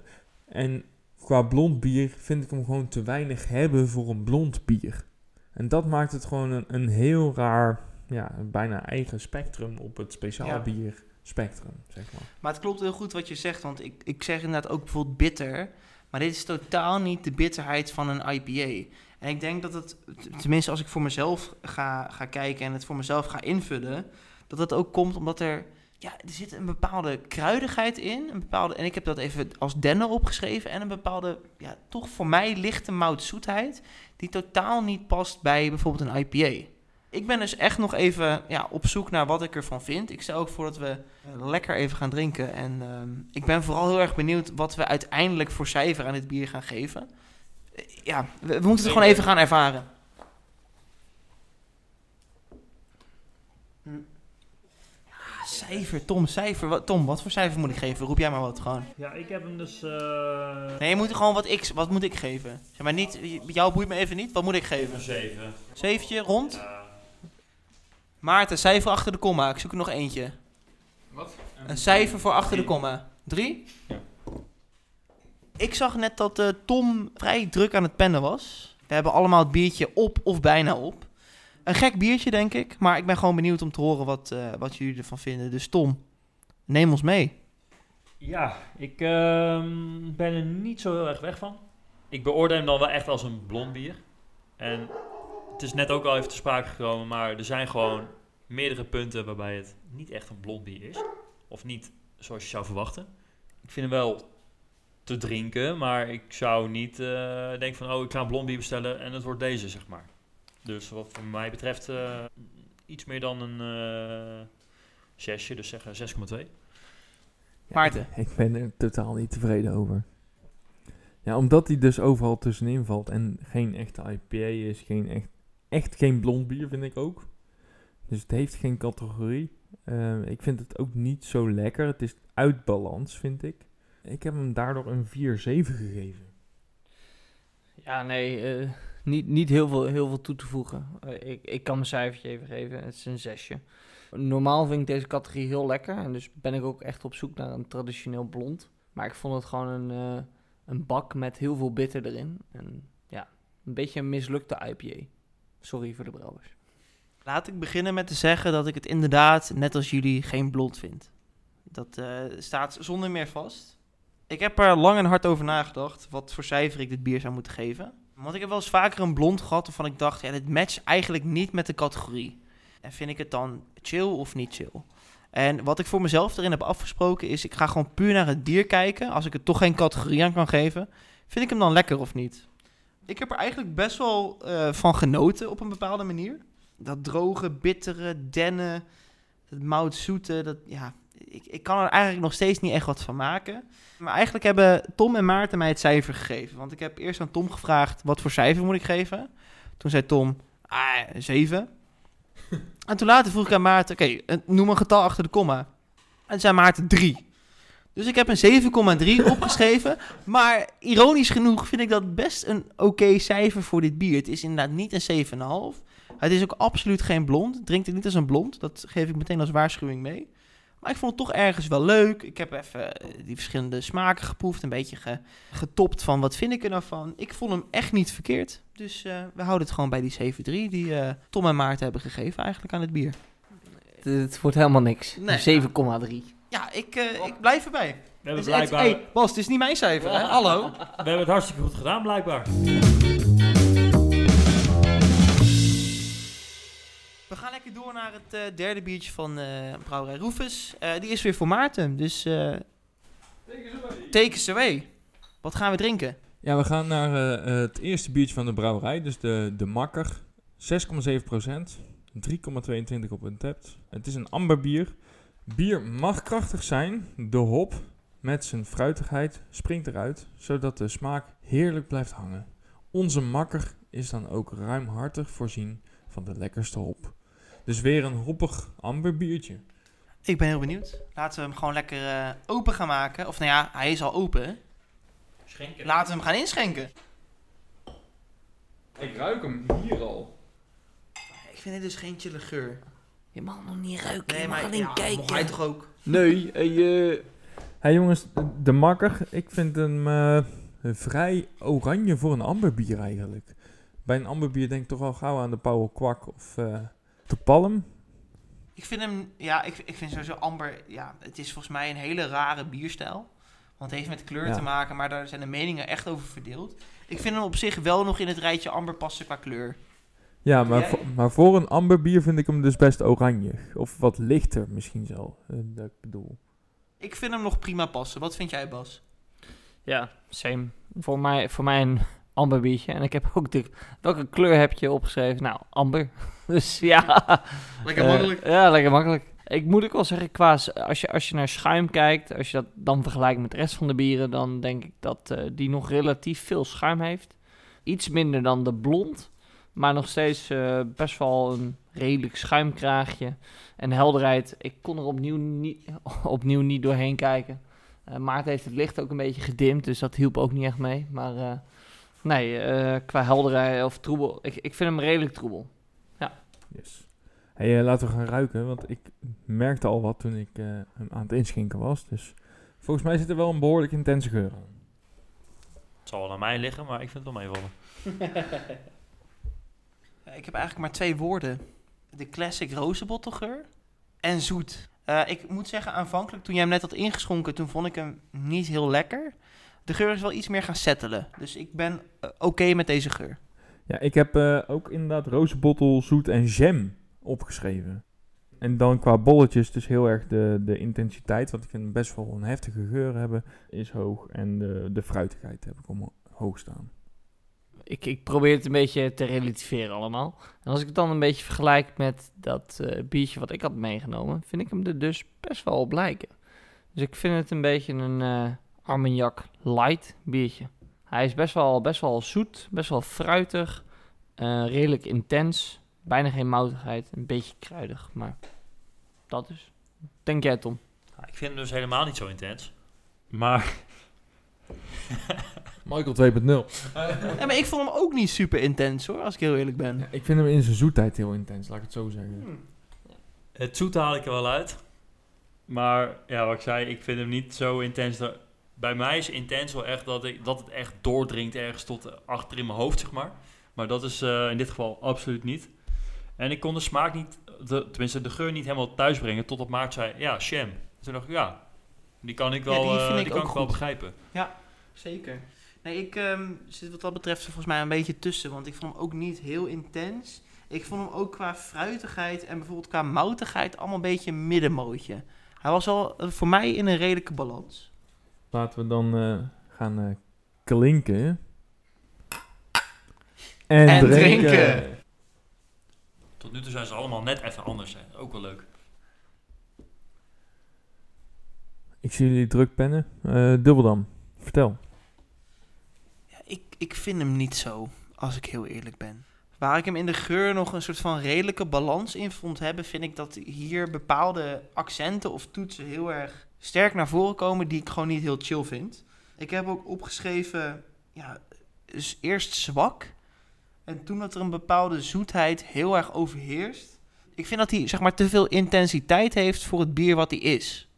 En qua blond bier vind ik hem gewoon te weinig hebben voor een blond bier. En dat maakt het gewoon een, een heel raar, ja, bijna eigen spectrum op het speciaal Ja. bier spectrum, zeg maar. Maar het klopt heel goed wat je zegt, want ik, ik zeg inderdaad ook bijvoorbeeld bitter. Maar dit is totaal niet de bitterheid van een IPA. En ik denk dat het, tenminste als ik voor mezelf ga, ga kijken en het voor mezelf ga invullen, dat dat ook komt omdat er, ja, er zit een bepaalde kruidigheid in. Een bepaalde, en ik heb dat even als dennen opgeschreven. En een bepaalde, ja, toch voor mij lichte moutzoetheid, die totaal niet past bij bijvoorbeeld een IPA. Ik ben dus echt nog even ja, op zoek naar wat ik ervan vind. Ik stel ook voor dat we eh, lekker even gaan drinken. En ehm, ik ben vooral heel erg benieuwd wat we uiteindelijk voor cijfer aan dit bier gaan geven. Eh, ja, we, we moeten het gewoon even gaan ervaren. Hm. Ja, cijfer, Tom, cijfer. Wat, Tom, wat voor cijfer moet ik geven? Roep jij maar wat gewoon. Ja, ik heb hem dus... eh, Nee, je moet gewoon wat, ik, wat moet ik geven. Zeg maar niet, jou boeit me even niet. Wat moet ik geven? Een 7. Zeventje, rond? Maarten, cijfer achter de komma. Ik zoek er nog eentje. Wat? Een cijfer voor achter de komma. Drie? Ja. Ik zag net dat eh, Tom vrij druk aan het pennen was. We hebben allemaal het biertje op of bijna op. Een gek biertje, denk ik. Maar ik ben gewoon benieuwd om te horen wat, eh, wat jullie ervan vinden. Dus Tom, neem ons mee. Ja, ik ehm, ben er niet zo heel erg weg van. Ik beoordeel hem dan wel echt als een blond bier. En het is net ook al even te sprake gekomen, maar er zijn gewoon meerdere punten waarbij het niet echt een blond bier is. Of niet zoals je zou verwachten. Ik vind hem wel te drinken, maar ik zou niet eh, denken van, oh, ik ga een blond bier bestellen en het wordt deze, zeg maar. Dus wat voor mij betreft eh, iets meer dan een eh zesje, dus zeggen 6,2. Maarten. Ik ben er totaal niet tevreden over. Ja, omdat hij dus overal tussenin valt en geen echte IPA is, geen echt, echt geen blond bier vind ik ook. Dus het heeft geen categorie. Eh, ik vind het ook niet zo lekker. Het is uit balans, vind ik. Ik heb hem daardoor een 4-7 gegeven. Ja, nee, eh, niet, niet heel, veel, heel veel toe te voegen. Eh, ik, ik kan mijn cijfertje even geven. Het is een zesje. Normaal vind ik deze categorie heel lekker. En dus ben ik ook echt op zoek naar een traditioneel blond. Maar ik vond het gewoon een, eh, een bak met heel veel bitter erin. En ja, een beetje een mislukte IPA. Sorry voor de brouwers. Laat ik beginnen met te zeggen dat ik het inderdaad, net als jullie, geen blond vind. Dat eh, staat zonder meer vast. Ik heb er lang en hard over nagedacht wat voor cijfer ik dit bier zou moeten geven. Want ik heb wel eens vaker een blond gehad waarvan ik dacht, ja, dit matcht eigenlijk niet met de categorie. En vind ik het dan chill of niet chill? En wat ik voor mezelf erin heb afgesproken is, ik ga gewoon puur naar het bier kijken. Als ik het toch geen categorie aan kan geven, vind ik hem dan lekker of niet? Ik heb er eigenlijk best wel eh, van genoten op een bepaalde manier dat droge, bittere, dennen, dat moutzoete, dat ja, ik, ik kan er eigenlijk nog steeds niet echt wat van maken. Maar eigenlijk hebben Tom en Maarten mij het cijfer gegeven. Want ik heb eerst aan Tom gevraagd, wat voor cijfer moet ik geven? Toen zei Tom, ah, een 7. (laughs) en toen later vroeg ik aan Maarten, oké, eh, noem een getal achter de komma. En toen zei Maarten 3. Dus ik heb een 7,3 (laughs) opgeschreven. Maar ironisch genoeg vind ik dat best een oké cijfer voor dit bier. Het is inderdaad niet een 7,5. Het is ook absoluut geen blond. Drinkt het niet als een blond. Dat geef ik meteen als waarschuwing mee. Maar ik vond het toch ergens wel leuk. Ik heb even eh, die verschillende smaken geproefd. Een beetje ge- getopt van wat vind ik er nou van. Ik vond hem echt niet verkeerd. Dus eh, we houden het gewoon bij die 7-3 die eh, Tom en Maarten hebben gegeven eigenlijk aan het bier. Het, het wordt helemaal niks. Nee. Een 7,3. Ja, ik, eh, ik blijf erbij. We hebben Dus het- blijkbaar... hey, Bas, het is niet mijn cijfer, hè? (laughs) Hallo. We hebben het hartstikke goed gedaan, blijkbaar. We gaan lekker door naar het eh, derde biertje van eh Brouwerij Roefus. Eh, die is weer voor Maarten, dus take us away. Wat gaan we drinken? Ja, we gaan naar het eerste biertje van de brouwerij, dus de, de Makker. 6,7%, 3,22 op Untapped. Het is een amberbier. Bier mag krachtig zijn, de hop met zijn fruitigheid springt eruit, zodat de smaak heerlijk blijft hangen. Onze makker is dan ook ruimhartig voorzien van de lekkerste hop. Dus weer een hoppig amber biertje. Ik ben heel benieuwd. Laten we hem gewoon lekker eh, open gaan maken. Of nou ja, hij is al open. Schenken. Laten we hem gaan inschenken. Ik ruik hem hier al. Ik vind dit dus geen chille geur. Je mag nog niet ruiken, Nee, je mag maar alleen ja, kijken. hij toch ook? Nee, hey, hey jongens, de makker, ik vind hem eh, vrij oranje voor een amberbier eigenlijk. Bij een amberbier denk ik toch al gauw aan de Pauwel Kwak of eh, de Palm. Ik vind hem, ja, ik, ik vind sowieso amber, ja, het is volgens mij een hele rare bierstijl. Want het heeft met kleur Ja. te maken, maar daar zijn de meningen echt over verdeeld. Ik vind hem op zich wel nog in het rijtje amber passen qua kleur. Ja, maar, vo- maar voor een amberbier vind ik hem dus best oranje. Of wat lichter misschien zo, eh, dat ik bedoel. Ik vind hem nog prima passen. Wat vind jij, Bas? Ja, same. Voor mij, voor mij een amber biertje. En ik heb ook de... Welke kleur heb je opgeschreven? Nou, amber. (laughs) Dus ja. Lekker Eh, makkelijk. ja, lekker makkelijk. Ik moet ook wel zeggen, qua, als je, als je naar schuim kijkt, als je dat dan vergelijkt met de rest van de bieren, dan denk ik dat eh, die nog relatief veel schuim heeft. Iets minder dan de blond, maar nog steeds eh, best wel een redelijk schuimkraagje. En helderheid, ik kon er opnieuw niet, (laughs) opnieuw niet doorheen kijken. Eh Maarten heeft het licht ook een beetje gedimd, dus dat hielp ook niet echt mee. Maar nee, eh, qua helderheid of troebel, ik, ik vind hem redelijk troebel. Yes. Hey, eh, laten we gaan ruiken, want ik merkte al wat toen ik eh, hem aan het inschenken was. Dus volgens mij zit er wel een behoorlijk intense geur aan. Het zal wel aan mij liggen, maar ik vind het wel meevallen. Ja, (laughs) Ik heb eigenlijk maar twee woorden. De classic rozenbottelgeur en zoet. Eh, ik moet zeggen, aanvankelijk toen jij hem net had ingeschonken, toen vond ik hem niet heel lekker. De geur is wel iets meer gaan settelen. Dus ik ben eh, oké met deze geur. Ja, ik heb eh, ook inderdaad rozenbottel, zoet en jam opgeschreven. En dan qua bolletjes dus heel erg de, de intensiteit, want ik vind best wel een heftige geur hebben, is hoog. En de, de fruitigheid heb ik om hoog staan. ik, ik probeer het een beetje te relativeren allemaal. En als ik het dan een beetje vergelijk met dat eh, biertje wat ik had meegenomen, vind ik hem er dus best wel op lijken. Dus ik vind het een beetje een eh Armagnac light biertje. Hij is best wel, best wel zoet, best wel fruitig, eh, redelijk intens, bijna geen moutigheid, een beetje kruidig, maar dat is. Denk jij Tom? Ik vind hem dus helemaal niet zo intens. Maar (laughs) Michael 2.0. Ja, maar ik vond hem ook niet super intens hoor, als ik heel eerlijk ben. ik vind hem in zijn zoetheid heel intens, laat ik het zo zeggen. het zoete haal ik er wel uit. Maar ja, wat ik zei, ik vind hem niet zo intens. Dat- Bij mij is intens wel echt dat, ik, dat het echt doordringt ergens tot achter in mijn hoofd, zeg maar. Maar dat is eh, in dit geval absoluut niet. En ik kon de smaak niet, de, tenminste de geur niet helemaal thuisbrengen totdat Maart zei, ja, sham. Toen dacht ik, ja, die kan ik Ja, wel, die eh, vind ik die kan ik wel begrijpen. Zeker. Nee, ik ehm, zit wat dat betreft volgens mij een beetje tussen. Want ik vond hem ook niet heel intens. Ik vond hem ook qua fruitigheid en bijvoorbeeld qua moutigheid allemaal een beetje een middenmootje. Hij was al eh, voor mij in een redelijke balans. Laten we dan eh, gaan eh, klinken. En, En drinken. drinken. Tot nu toe zijn ze allemaal net even anders. Hè. Ook wel leuk. Ik zie jullie druk pennen. Eh Dubbeldam, vertel. Ja, ik, ik vind hem niet zo, als ik heel eerlijk ben. Waar ik hem in de geur nog een soort van redelijke balans in vond hebben, vind ik dat hier bepaalde accenten of toetsen heel erg sterk naar voren komen die ik gewoon niet heel chill vind. Ik heb ook opgeschreven, ja, dus eerst zwak en toen dat er een bepaalde zoetheid heel erg overheerst. Ik vind dat hij zeg maar te veel intensiteit heeft voor het bier wat hij is.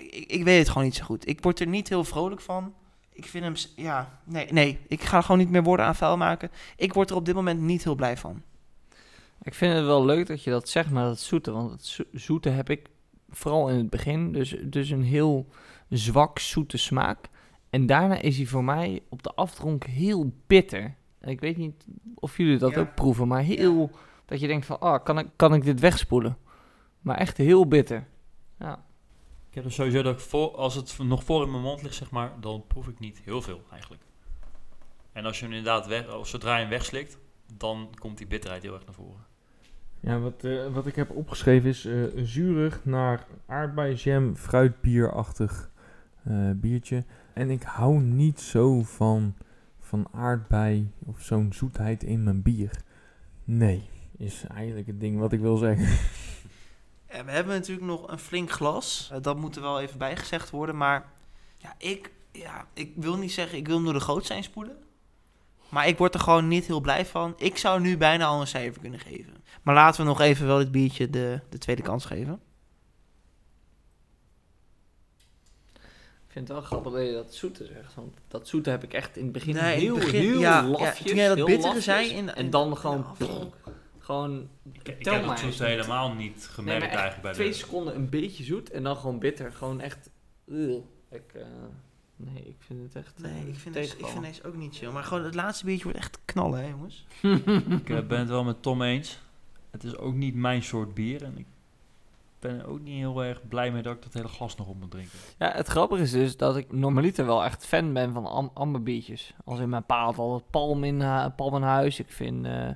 Ik, ik weet het gewoon niet zo goed. Ik word er niet heel vrolijk van. Ik vind hem, ja, nee, nee, ik ga gewoon niet meer woorden aan vuil maken. Ik word er op dit moment niet heel blij van. Ik vind het wel leuk dat je dat zegt, maar dat zoete. Want het zo- zoete heb ik vooral in het begin. Dus, dus een heel zwak zoete smaak. En daarna is hij voor mij op de afdronk heel bitter. En ik weet niet of jullie dat Ja. ook proeven, maar heel... Dat je denkt van, ah, kan ik, kan ik dit wegspoelen? Maar echt heel bitter. Ja. Ik heb er sowieso dat ik voor, als het nog voor in mijn mond ligt, zeg maar, dan proef ik niet heel veel eigenlijk. En als je hem inderdaad weg, als zodra je hem wegslikt, dan komt die bitterheid heel erg naar voren. Ja, wat, eh, wat ik heb opgeschreven is eh zurig naar aardbeienjam, fruitbierachtig eh, biertje. En ik hou niet zo van, van aardbei of zo'n zoetheid in mijn bier. Nee, is eigenlijk het ding wat ik wil zeggen. (laughs) En we hebben natuurlijk nog een flink glas. Dat moet er wel even bijgezegd worden. Maar ja, ik, ja, ik wil niet zeggen, ik wil hem door de goot zijn spoelen. Maar ik word er gewoon niet heel blij van. Ik zou nu bijna al een cijfer kunnen geven. Maar laten we nog even wel dit biertje de, de tweede kans geven. Ik vind het wel grappig dat je dat zoete zegt. Want dat zoete heb ik echt in het begin Nee, heel, het begin- heel ja, ja, lafjes. toen jij dat bittere zei in- en dan gewoon... pff, gewoon Ik, heb het zoet eens. helemaal niet gemerkt eigenlijk bij twee de... seconden een beetje zoet en dan gewoon bitter. Gewoon echt... ugh. Ik, eh, nee, ik vind het echt Nee, eh, ik vind, deze, ik vind deze ook niet chill. Maar gewoon het laatste biertje wordt echt knallen, hè jongens. (laughs) Ik eh, ben het wel met Tom eens. Het is ook niet mijn soort bier. En ik ben er ook niet heel erg blij mee dat ik dat hele glas nog op moet drinken. Ja, het grappige is dus dat ik normaliter wel echt fan ben van am amberbiertjes. Als in mijn pa had altijd palm in, hu- palm in huis. Ik vind, eh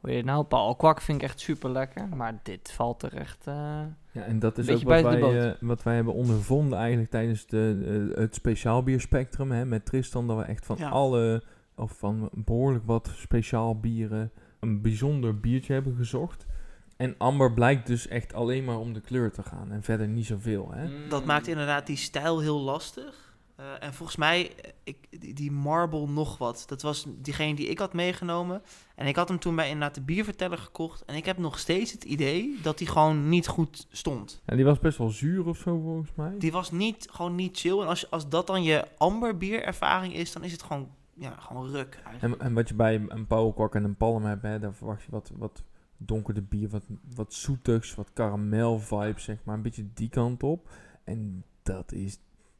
hoe heet het nou, Paul Kwak vind ik echt super lekker. Maar dit valt er echt... eh, Ja, en dat is ook wat wij, eh, wat wij hebben ondervonden eigenlijk tijdens de, eh, het speciaal bierspectrum hè, met Tristan. Dat we echt van Ja. alle, of van behoorlijk wat speciaal bieren, een bijzonder biertje hebben gezocht. En amber blijkt dus echt alleen maar om de kleur te gaan en verder niet zoveel. Hè? Dat maakt inderdaad die stijl heel lastig. Eh, en volgens mij, eh, ik, die, Marble nog wat. Dat was diegene die ik had meegenomen. En ik had hem toen bij inderdaad de bierverteller gekocht. En ik heb nog steeds het idee dat die gewoon niet goed stond. En die was best wel zuur of zo volgens mij. Die was niet, gewoon niet chill. En als, als dat dan je amberbierervaring is, dan is het gewoon, ja, gewoon ruk. En, en wat je bij een pauwkok en een palm hebt, hè, daar verwacht je wat, wat donkerder bier, wat, wat zoetigs, wat karamel vibes, zeg maar. Een beetje die kant op. En dat is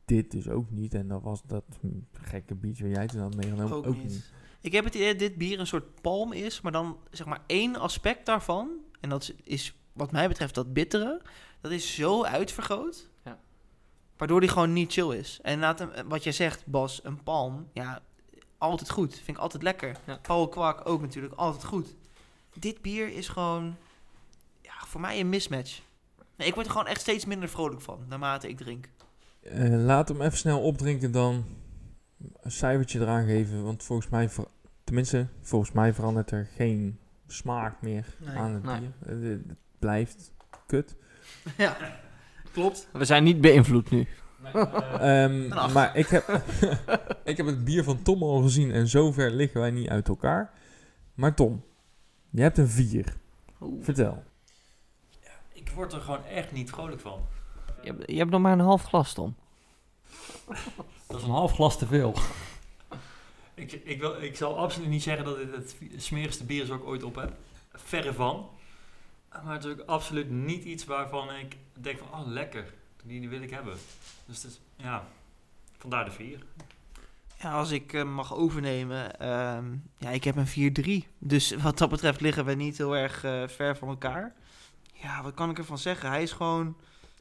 dit dus ook niet. En dat was dat gekke biertje waar jij toen had meegenomen ook, ook, niet. niet. Ik heb het idee dat dit bier een soort palm is, maar dan zeg maar één aspect daarvan. En dat is, is wat mij betreft dat bittere. Dat is zo uitvergroot. Ja. Waardoor die gewoon niet chill is. En inderdaad, wat jij zegt, Bas, een palm. Ja, altijd goed. Vind ik altijd lekker. Ja. Paul Kwak ook natuurlijk, altijd goed. Dit bier is gewoon, ja, voor mij een mismatch. Nee, ik word er gewoon echt steeds minder vrolijk van, naarmate ik drink. Eh, laat hem even snel opdrinken dan. Een cijfertje eraan geven. Want volgens mij, ver- tenminste, volgens mij verandert er geen smaak meer Nee. aan het Nee. bier. Eh, Het blijft kut. (laughs) ja, klopt. We zijn niet beïnvloed nu. (laughs) Ehm, maar ik heb, (laughs) ik heb het bier van Tom al gezien en zover liggen wij niet uit elkaar. Maar Tom, je hebt een 4. Vertel. Ik word er gewoon echt niet vrolijk van. Je hebt, je hebt nog maar een half glas, Tom. (laughs) Dat is een half glas te veel. (laughs) ik, ik, wil, ik zal absoluut niet zeggen dat dit het smerigste bier is wat ik ooit op heb. Verre van. Maar het is ook absoluut niet iets waarvan ik denk van, oh lekker, die, die wil ik hebben. Dus het is, ja, vandaar de vier. Ja, als ik eh, mag overnemen, ehm, ja, ik heb een 4-3. Dus wat dat betreft liggen we niet heel erg eh, ver van elkaar. Ja, wat kan ik ervan zeggen? Hij is gewoon,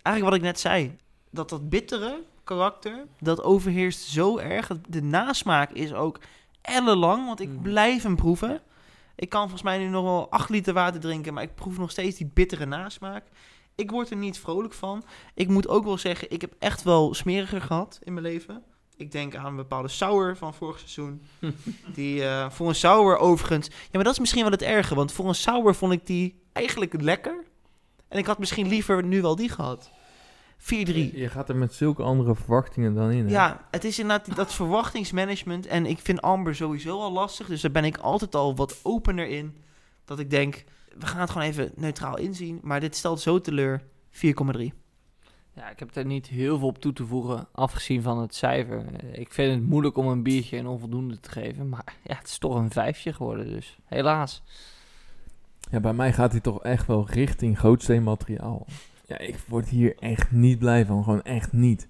eigenlijk wat ik net zei, dat dat bittere karakter, dat overheerst zo erg. De nasmaak is ook ellenlang, want ik Mm. blijf hem proeven. Ik kan volgens mij nu nog wel 8 liter water drinken, maar ik proef nog steeds die bittere nasmaak. Ik word er niet vrolijk van. Ik moet ook wel zeggen, ik heb echt wel smeriger gehad in mijn leven. Ik denk aan een bepaalde sour van vorig seizoen. (laughs) Die eh, voor een sour overigens... Ja, maar dat is misschien wel het erge. Want voor een sour vond ik die eigenlijk lekker. En ik had misschien liever nu wel die gehad. 4-3. Je, gaat er met zulke andere verwachtingen dan in. hè? Ja, het is inderdaad dat verwachtingsmanagement. En ik vind Amber sowieso al lastig. Dus daar ben ik altijd al wat opener in. Dat ik denk, we gaan het gewoon even neutraal inzien. Maar dit stelt zo teleur. 4,3. Ja, ik heb er niet heel veel op toe te voegen, afgezien van het cijfer. Eh, Ik vind het moeilijk om een biertje een onvoldoende te geven, maar ja, het is toch een vijfje geworden, dus helaas. Ja, bij mij gaat hij toch echt wel richting grootsteenmateriaal. Ja, ik word hier echt niet blij van. Gewoon echt niet.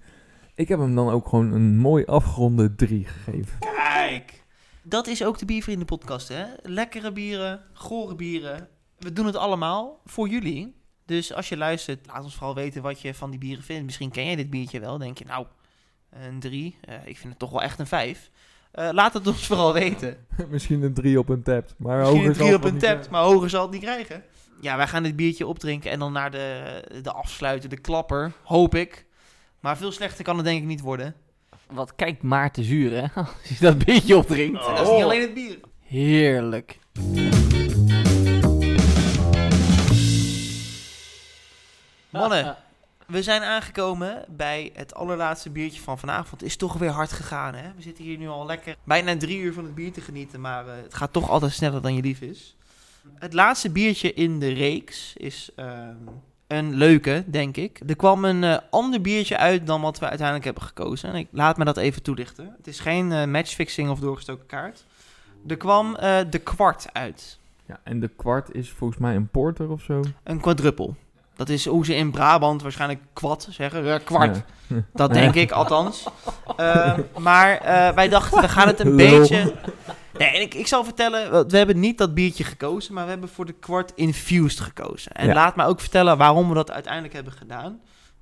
Ik heb hem dan ook gewoon een mooi afgeronde 3 gegeven. Kijk. Dat is ook de Biervrienden podcast, hè? Lekkere bieren, gore bieren. We doen het allemaal voor jullie. Dus als je luistert, laat ons vooral weten wat je van die bieren vindt. Misschien ken jij dit biertje wel. Denk je, nou, een 3. ik vind het toch wel echt een 5. laat het ons vooral weten. (laughs) Misschien een 3 op een tap. Maar Misschien hoger een zal 3 het op een tap, maar hoger zal het niet krijgen. Ja, wij gaan dit biertje opdrinken en dan naar de, de afsluiter, de klapper, hoop ik. Maar veel slechter kan het denk ik niet worden. Wat kijkt Maarten zuur, hè? (laughs) Als je dat biertje opdrinkt. Dat is niet alleen het bier. Heerlijk. Mannen, we zijn aangekomen bij het allerlaatste biertje van vanavond. Het is toch weer hard gegaan, hè? We zitten hier nu al lekker bijna drie uur van het bier te genieten, maar eh, het gaat toch altijd sneller dan je lief is. Het laatste biertje in de reeks is ehm, een leuke, denk ik. Er kwam een eh, ander biertje uit dan wat we uiteindelijk hebben gekozen. En ik laat me dat even toelichten. Het is geen eh, matchfixing of doorgestoken kaart. Er kwam eh, de kwart uit. Ja, en de kwart is volgens mij een porter of zo. Een quadruppel. Dat is hoe ze in Brabant waarschijnlijk kwad zeggen. Ja, kwart. Ja. Dat denk ik althans. Eh, maar eh, wij dachten, we gaan het een Lul. beetje... Nee, en ik, ik zal vertellen, we hebben niet dat biertje gekozen, maar we hebben voor de kwart infused gekozen. En Ja. laat me ook vertellen waarom we dat uiteindelijk hebben gedaan.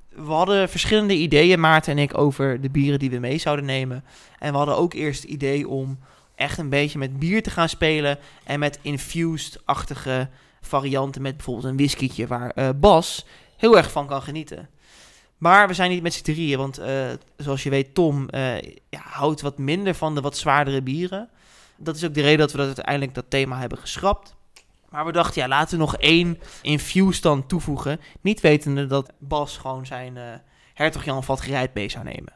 We hadden verschillende ideeën, Maarten en ik, over de bieren die we mee zouden nemen. En we hadden ook eerst het idee om echt een beetje met bier te gaan spelen en met infused-achtige varianten met bijvoorbeeld een whiskietje waar eh, Bas heel erg van kan genieten. Maar we zijn niet met z'n drieën, want eh, zoals je weet, Tom eh, ja, houdt wat minder van de wat zwaardere bieren. Dat is ook de reden dat we dat uiteindelijk dat thema hebben geschrapt. Maar we dachten, ja, laten we nog één infused dan toevoegen. Niet wetende dat Bas gewoon zijn Hertog Jan vat gerijpt mee zou nemen.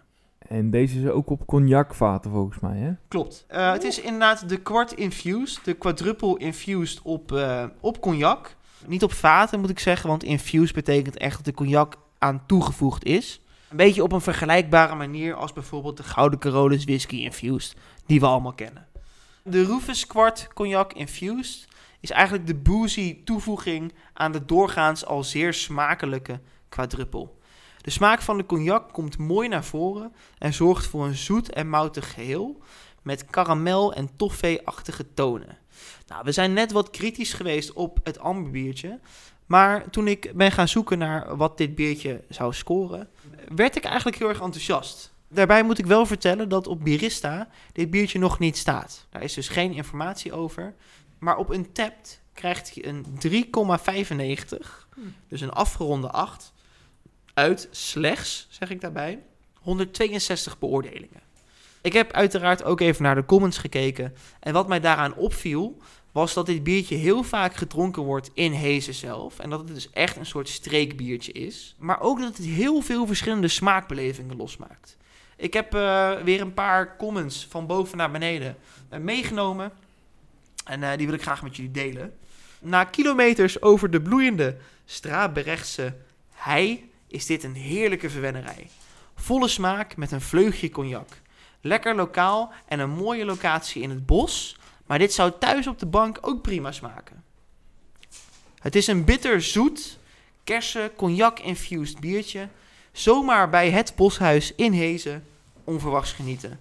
En deze is ook op cognacvaten volgens mij, hè? Klopt. Eh, het is inderdaad de kwart infused, de quadruple infused op, eh, op cognac. Niet op vaten moet ik zeggen, want infused betekent echt dat de cognac aan toegevoegd is. Een beetje op een vergelijkbare manier als bijvoorbeeld de Gouden Carolus Whisky Infused, die we allemaal kennen. De Rufus Kwart Cognac Infused is eigenlijk de boozy toevoeging aan de doorgaans al zeer smakelijke quadruppel. De smaak van de cognac komt mooi naar voren en zorgt voor een zoet en moutig geheel met karamel en toffee-achtige tonen. Nou, we zijn net wat kritisch geweest op het amberbiertje, maar toen ik ben gaan zoeken naar wat dit biertje zou scoren, werd ik eigenlijk heel erg enthousiast. Daarbij moet ik wel vertellen dat op Birista dit biertje nog niet staat. Daar is dus geen informatie over. Maar op Untapped krijgt hij een 3,95, dus een afgeronde 8, uit slechts, zeg ik daarbij, 162 beoordelingen. Ik heb uiteraard ook even naar de comments gekeken. En wat mij daaraan opviel, was dat dit biertje heel vaak gedronken wordt in Hezen zelf. En dat het dus echt een soort streekbiertje is. Maar ook dat het heel veel verschillende smaakbelevingen losmaakt. Ik heb eh, weer een paar comments van boven naar beneden eh, meegenomen. En eh, die wil ik graag met jullie delen. Na kilometers over de bloeiende Straaberechtse hei is dit een heerlijke verwennerij. Volle smaak met een vleugje cognac. Lekker lokaal en een mooie locatie in het bos. Maar dit zou thuis op de bank ook prima smaken. Het is een bitter zoet, kersen, cognac-infused biertje. Zomaar bij het boshuis in Hezen. Onverwachts genieten.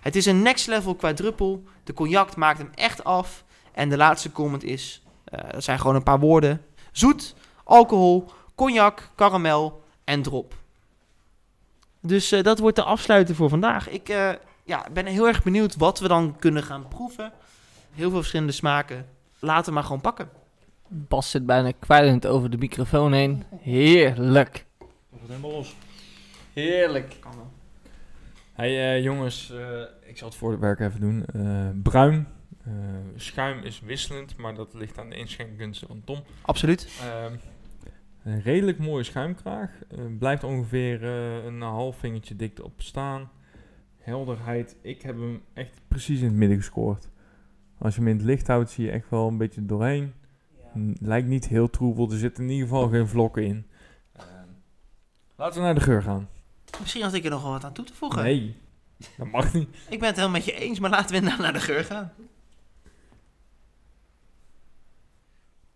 Het is een next level quadruppel. De cognac maakt hem echt af. En de laatste comment is, eh, dat zijn gewoon een paar woorden. Zoet, alcohol, cognac, karamel en drop. Dus eh, dat wordt de afsluiter voor vandaag. Ik eh, ja, ben heel erg benieuwd wat we dan kunnen gaan proeven. Heel veel verschillende smaken. Laten we maar gewoon pakken. Bas zit bijna kwijlend over de microfoon heen. Heerlijk. Komt het helemaal los. Heerlijk. Hey eh, jongens, eh, Ik zal het voor het werk even doen. Eh, bruin. eh, schuim is wisselend, maar dat ligt aan de inschenkkunsten van Tom. Absoluut. Ehm, Een redelijk mooie schuimkraag. Eh, blijft ongeveer eh, een half vingertje dikte op staan. Helderheid. Ik heb hem echt precies in het midden gescoord. Als je hem in het licht houdt, zie je echt wel een beetje doorheen. Lijkt niet heel troebel. Er zitten in ieder geval geen vlokken in. Ehm, laten we naar de geur gaan. Misschien had ik er nog wel wat aan toe te voegen. Nee, dat mag niet. Ik ben het helemaal met je eens, maar laten we naar de geur gaan.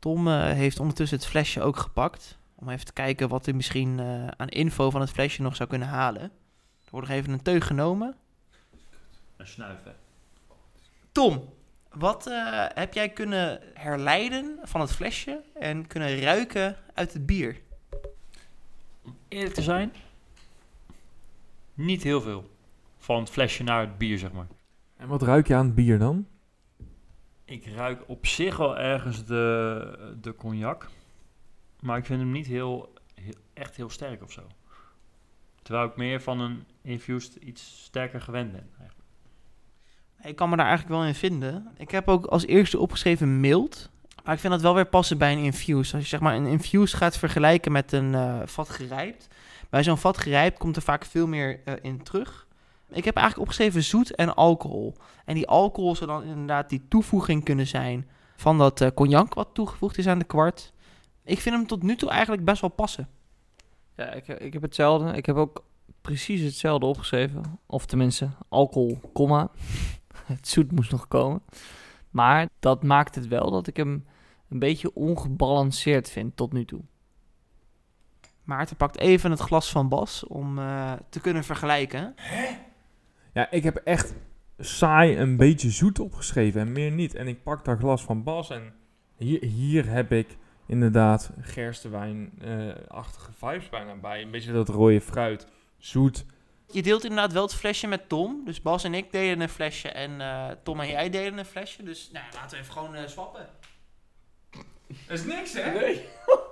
Tom eh, heeft ondertussen het flesje ook gepakt. Om even te kijken wat hij misschien eh, aan info van het flesje nog zou kunnen halen. Er wordt nog even een teug genomen. Een snuiven. Tom, wat eh, heb jij kunnen herleiden van het flesje en kunnen ruiken uit het bier? Om eerlijk te zijn, niet heel veel. Van het flesje naar het bier, zeg maar. En wat ruik je aan het bier dan? Ik ruik op zich wel ergens de, de cognac. Maar ik vind hem niet heel, heel- echt heel sterk of zo. Terwijl ik meer van een infused iets sterker gewend ben. Ik kan me daar eigenlijk wel in vinden. Ik heb ook als eerste opgeschreven mild. Maar ik vind dat wel weer passen bij een infused. Als je zeg maar een infused gaat vergelijken met een eh, vat gerijpt. Bij zo'n vat gerijpt komt er vaak veel meer eh, in terug. Ik heb eigenlijk opgeschreven zoet en alcohol. En die alcohol zou dan inderdaad die toevoeging kunnen zijn van dat eh, cognac wat toegevoegd is aan de kwart. Ik vind hem tot nu toe eigenlijk best wel passen. Ja, ik, ik heb hetzelfde. Ik heb ook precies hetzelfde opgeschreven. Of tenminste, alcohol, komma. (laughs) het zoet moest nog komen. Maar dat maakt het wel dat ik hem een beetje ongebalanceerd vind tot nu toe. Maarten pakt even het glas van Bas om eh, te kunnen vergelijken. Ja, ik heb echt saai een beetje zoet opgeschreven en meer niet. En ik pak dat glas van Bas en hier, hier heb ik inderdaad gerstewijn-achtige vibes bijna bij. Een beetje dat rode fruit, zoet. Je deelt inderdaad wel het flesje met Tom. Dus Bas en ik delen een flesje en eh, Tom en jij delen een flesje. Dus nou, laten we even gewoon eh, swappen. Dat is niks, hè? Nee. (laughs)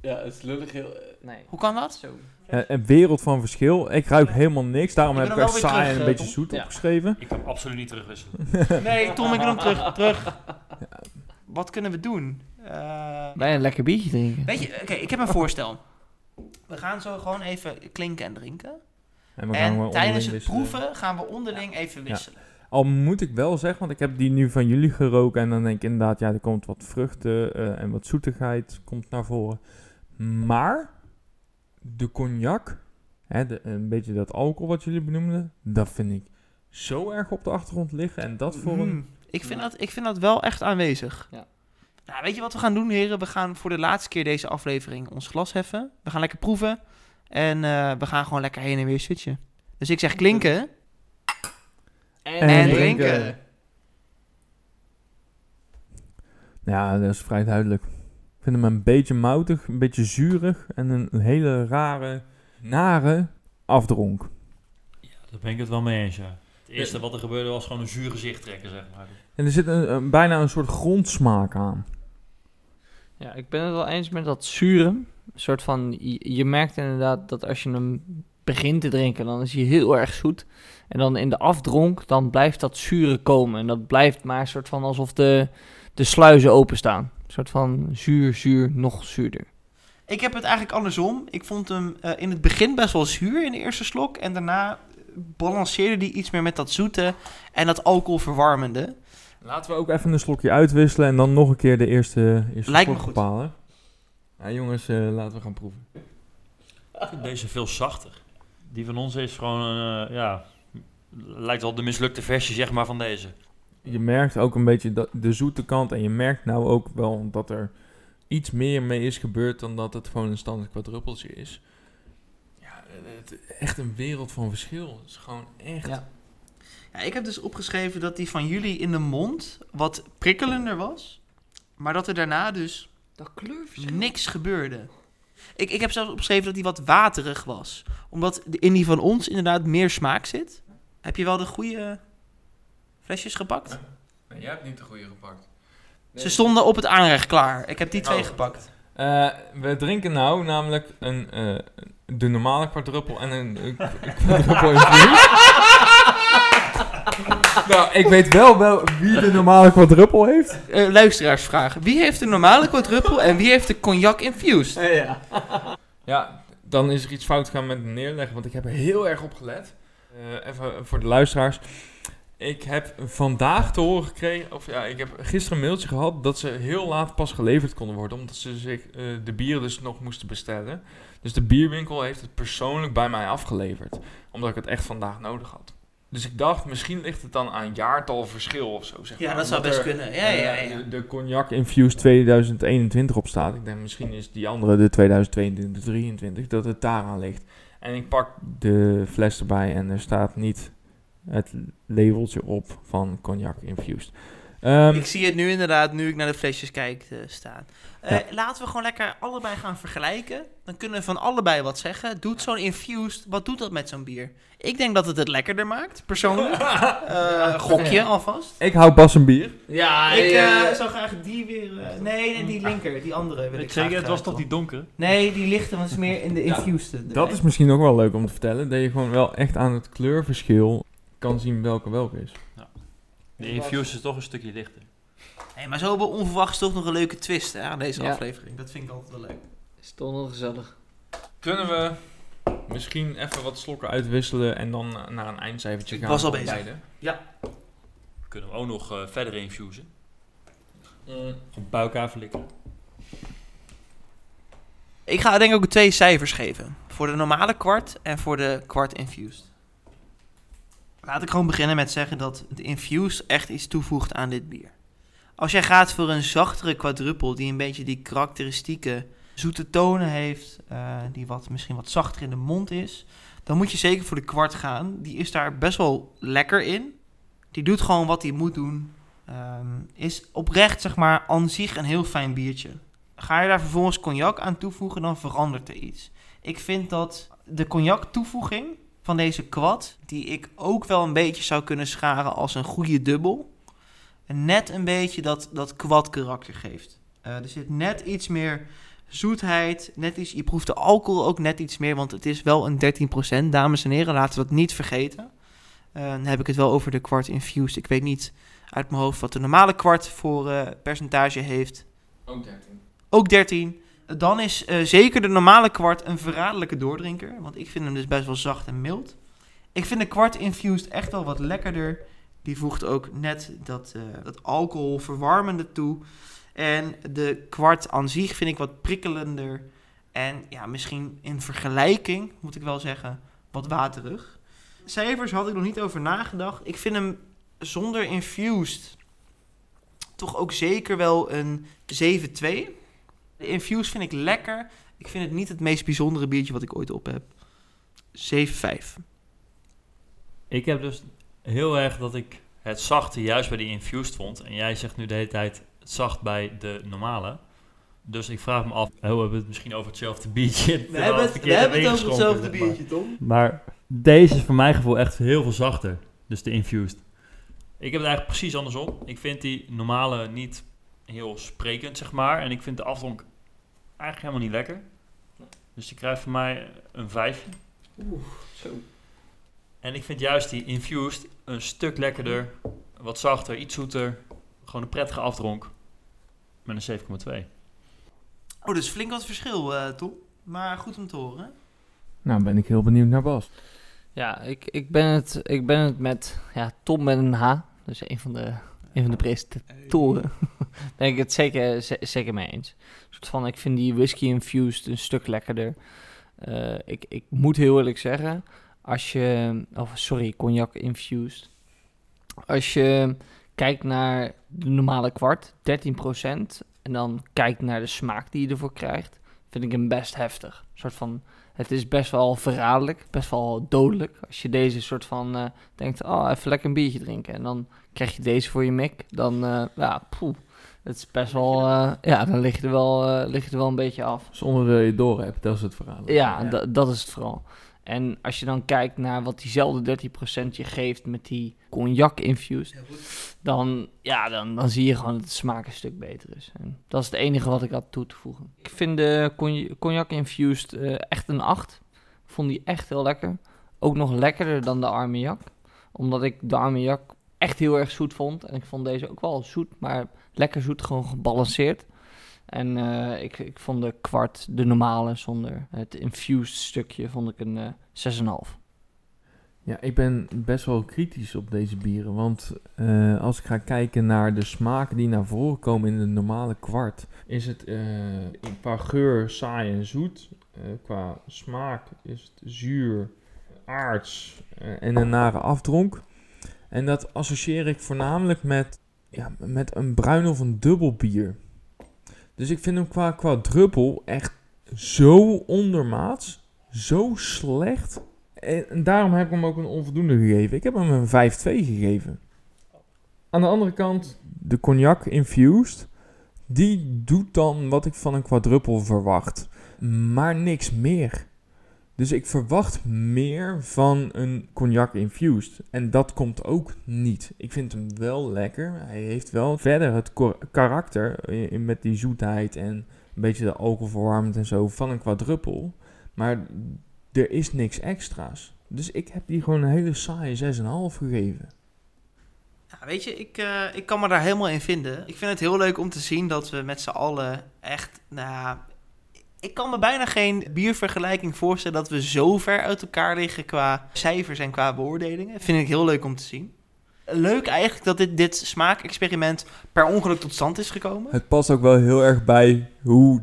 ja, het is lullig heel... nee. Hoe kan dat? Zo. Eh, een wereld van verschil. Ik ruik helemaal niks. Daarom Ik heb ben ik er echt wel weer saai en een eh, beetje Tom. zoet Ja. opgeschreven. Ik kan absoluut niet terugwisselen. (laughs) Nee, Tom, ik wil hem terug. terug. Wat kunnen we doen? Eh, Wij een lekker biertje drinken. weet je, oké, ik heb een voorstel. We gaan zo gewoon even klinken en drinken. En, we gaan En gewoon tijdens onderling het wisselen. proeven gaan we onderling even wisselen. Al moet ik wel zeggen, want ik heb die nu van jullie geroken. En dan denk ik inderdaad, ja, er komt wat vruchten eh, en wat zoetigheid komt naar voren. Maar de cognac, hè, de, een beetje dat alcohol wat jullie benoemden, dat vind ik zo erg op de achtergrond liggen. En dat voor een... Mm, ik, vind dat, ik vind dat wel echt aanwezig. Ja. Nou, weet je wat we gaan doen, heren? We gaan voor de laatste keer deze aflevering ons glas heffen. We gaan lekker proeven. En eh, we gaan gewoon lekker heen en weer switchen. Dus ik zeg klinken. En, En drinken. Ja, dat is vrij duidelijk. Ik vind hem een beetje moutig, een beetje zuurig en een, een hele rare, nare afdronk. Daar ben ik het wel mee eens, ja. Het eerste wat er gebeurde was gewoon een zuur gezicht trekken, zeg maar. En er zit een, een- bijna een soort grondsmaak aan. Ja, ik ben het wel eens met dat zure. Een soort van, je, je merkt inderdaad dat als je hem begint te drinken, dan is hij heel erg zoet. En dan in de afdronk, dan blijft dat zure komen. En dat blijft maar een soort van alsof de, de sluizen openstaan. Een soort van zuur, zuur, nog zuurder. Ik heb het eigenlijk andersom. Ik vond hem eh, in het begin best wel zuur in de eerste slok. En daarna balanceerde hij iets meer met dat zoete en dat alcoholverwarmende. Laten we ook even een slokje uitwisselen en dan nog een keer de eerste, eerste Lijkt me slok goed. bepalen. Ja, jongens, eh, laten we gaan proeven. Ik vind deze veel zachter. Die van ons is gewoon, eh, ja, lijkt wel de mislukte versie, zeg maar, van deze. Je merkt ook een beetje dat, de zoete kant en je merkt nou ook wel dat er iets meer mee is gebeurd dan dat het gewoon een standaard kwadruppeltje is. Ja, het, echt een wereld van verschil. Het is gewoon echt... Ja. Ja, ik heb dus opgeschreven dat die van jullie in de mond wat prikkelender was. Maar dat er daarna dus Dat kleurverschil. niks gebeurde. Ik, ik heb zelfs opgeschreven dat die wat waterig was. Omdat in die van ons inderdaad meer smaak zit. Heb je wel de goede flesjes gepakt? Nee, jij hebt niet de goede gepakt. Ze stonden op het aanrecht klaar. Ik heb die twee Oh. gepakt. Eh, we drinken nou namelijk een, eh, de normale kwadruppel en een, een kwadruppel (laughs) infused. (laughs) nou, ik weet wel, wel wie de normale kwadruppel heeft. Eh, luisteraarsvraag. Wie heeft de normale quadruppel en wie heeft de cognac infused? Ja, dan is er iets fout gegaan met neerleggen, want ik heb er heel erg op gelet. Eh, even voor de luisteraars. Ik heb vandaag te horen gekregen, of ja, ik heb gisteren een mailtje gehad dat ze heel laat pas geleverd konden worden, omdat ze zich eh, de bieren dus nog moesten bestellen. Dus de bierwinkel heeft het persoonlijk bij mij afgeleverd, omdat ik het echt vandaag nodig had. Dus ik dacht, misschien ligt het dan aan jaartal verschil of zo. Zeg Ja, maar, dat zou best er, kunnen. Ja, ja, eh, ja. De, de Cognac Infused 2021 op staat. Ik denk misschien is die andere de 2022, 23, dat het daaraan ligt. En ik pak de fles erbij en er staat niet het labeltje op van Cognac Infused. Ehm, Ik zie het nu inderdaad, nu ik naar de flesjes kijk, eh, staan. Eh, Ja. Laten we gewoon lekker allebei gaan vergelijken. Dan kunnen we van allebei wat zeggen. Doet zo'n infused, wat doet dat met zo'n bier? Ik denk dat het het lekkerder maakt, persoonlijk. (laughs) Eh, gokje alvast. ik hou Bas een bier. Ja, ik zou graag die weer... nee, nee, die linker, die andere wil ik zeker, het was toch die dan. donkere? Nee, die lichte, want het is meer in de infused. Dat is misschien ook wel leuk om te vertellen. Dat je gewoon wel echt aan het kleurverschil kan zien welke welke is. De infuse is toch een stukje lichter. Hey, maar zo hebben we onverwachts toch nog een leuke twist hè, aan deze Ja. aflevering. Dat vind ik altijd wel leuk. Is toch nog gezellig. Kunnen we misschien even wat slokken uitwisselen en dan eh, naar een eindcijfertje Ik gaan? was al bezig. beide? Kunnen we ook nog eh, verder infusen. Gewoon bij elkaar flikken. Ik ga denk ik ook twee cijfers geven. Voor de normale kwart en voor de kwart infused. Laat ik gewoon beginnen met zeggen dat de infused echt iets toevoegt aan dit bier. Als jij gaat voor een zachtere quadruppel die een beetje die karakteristieke zoete tonen heeft, eh, die wat, misschien wat zachter in de mond is, dan moet je zeker voor de kwart gaan. Die is daar best wel lekker in. Die doet gewoon wat hij moet doen. Ehm, is oprecht, zeg maar, aan zich een heel fijn biertje. Ga je daar vervolgens cognac aan toevoegen, dan verandert er iets. Ik vind dat de cognac toevoeging van deze kwad, die ik ook wel een beetje zou kunnen scharen als een goede dubbel, net een beetje dat, dat kwad karakter geeft. Eh, er zit net iets meer zoetheid, net iets, je proeft de alcohol ook net iets meer, want het is wel een 13%, dames en heren, laten we dat niet vergeten. Eh, dan heb ik het wel over de kwart infused. Ik weet niet uit mijn hoofd wat de normale kwart voor eh, percentage heeft. Ook 13. Ook 13. Dan is eh, zeker de normale kwart een verraderlijke doordrinker. Want ik vind hem dus best wel zacht en mild. Ik vind de kwart infused echt wel wat lekkerder. Die voegt ook net dat, eh, dat alcohol verwarmende toe. En de kwart aan zich vind ik wat prikkelender. En ja, misschien in vergelijking, moet ik wel zeggen, wat waterig. Cijfers had ik nog niet over nagedacht. Ik vind hem zonder infused toch ook zeker wel een 7-2. De infuse vind ik lekker. Ik vind het niet het meest bijzondere biertje wat ik ooit op heb. 7-5. Ik heb dus heel erg dat ik het zachte juist bij die infused vond. En jij zegt nu de hele tijd het zacht bij de normale. Dus ik vraag me af, oh, we hebben het misschien over hetzelfde biertje. terwijl verkeerd hebben ingeschonken, zeg maar. Tom. Maar deze is voor mijn gevoel echt heel veel zachter. Dus de infused. Ik heb het eigenlijk precies andersom. Ik vind die normale niet heel sprekend, zeg maar. En ik vind de afdronk eigenlijk helemaal niet lekker. Dus die krijgt van mij een vijfje. Zo. En ik vind juist die infused een stuk lekkerder, wat zachter, iets zoeter. Gewoon een prettige afdronk. Met een 7,2. Oh, dus flink wat verschil, eh Tom. Maar goed om te horen. Nou, ben ik heel benieuwd naar Bas. Ja, ik, ik, ben het, ik ben het met ja, Tom met een H. Dus een van de, een van de presentatoren. (laughs) ben ik het zeker, ze- zeker mee eens. Een soort van, ik vind die whisky infused een stuk lekkerder. Eh, ik, ik moet heel eerlijk zeggen, als je... Of sorry, cognac infused. Als je kijkt naar de normale kwart, 13%. En dan kijkt naar de smaak die je ervoor krijgt, vind ik hem best heftig. Een soort van... Het is best wel verraderlijk, best wel dodelijk. Als je deze soort van eh, denkt, oh, even lekker een biertje drinken. En dan krijg je deze voor je mik. Dan, eh, ja, poeh. Het is best wel, eh, ja, dan lig je er wel, lig je er wel een beetje af. Zonder dat je het door hebt, dat is het verhaal. Ja, da- dat is het vooral. En als je dan kijkt naar wat diezelfde 13% je geeft met die cognac infused, dan, ja, dan, dan zie je gewoon dat de smaak een stuk beter is. En dat is het enige wat ik had toe te voegen. Ik vind de cogn- cognac infused eh, echt een 8. Ik vond die echt heel lekker. Ook nog lekkerder dan de Armagnac. Omdat ik de Armagnac echt heel erg zoet vond. En ik vond deze ook wel zoet, maar lekker zoet, gewoon gebalanceerd. En eh, ik, ik vond de kwart, de normale, zonder het infused stukje, vond ik een eh 6,5. Ja, ik ben best wel kritisch op deze bieren. Want eh, als ik ga kijken naar de smaken die naar voren komen in de normale kwart, is het qua geur saai en zoet. Qua smaak is het zuur, aards en een nare afdronk. En dat associeer ik voornamelijk met, ja, met een bruin of een dubbel bier. Dus ik vind hem qua, qua druppel echt zo ondermaats, zo slecht. En, daarom heb ik hem ook een onvoldoende gegeven. Ik heb hem een 5-2 gegeven. Aan de andere kant, de cognac infused, die doet dan wat ik van een quadruppel verwacht. Maar niks meer. Dus ik verwacht meer van een cognac infused. En dat komt ook niet. Ik vind hem wel lekker. Hij heeft wel verder het karakter eh, met die zoetheid en een beetje de alcoholverwarmend en zo van een quadruppel. Maar er is niks extra's. Dus ik heb die gewoon een hele saaie 6,5 gegeven. Weet je, ik, eh, ik kan me daar helemaal in vinden. Ik vind het heel leuk om te zien dat we met z'n allen echt, nou ik kan me bijna geen biervergelijking voorstellen dat we zo ver uit elkaar liggen qua cijfers en qua beoordelingen. Vind ik heel leuk om te zien. Leuk eigenlijk dat dit, dit smaakexperiment per ongeluk tot stand is gekomen. Het past ook wel heel erg bij hoe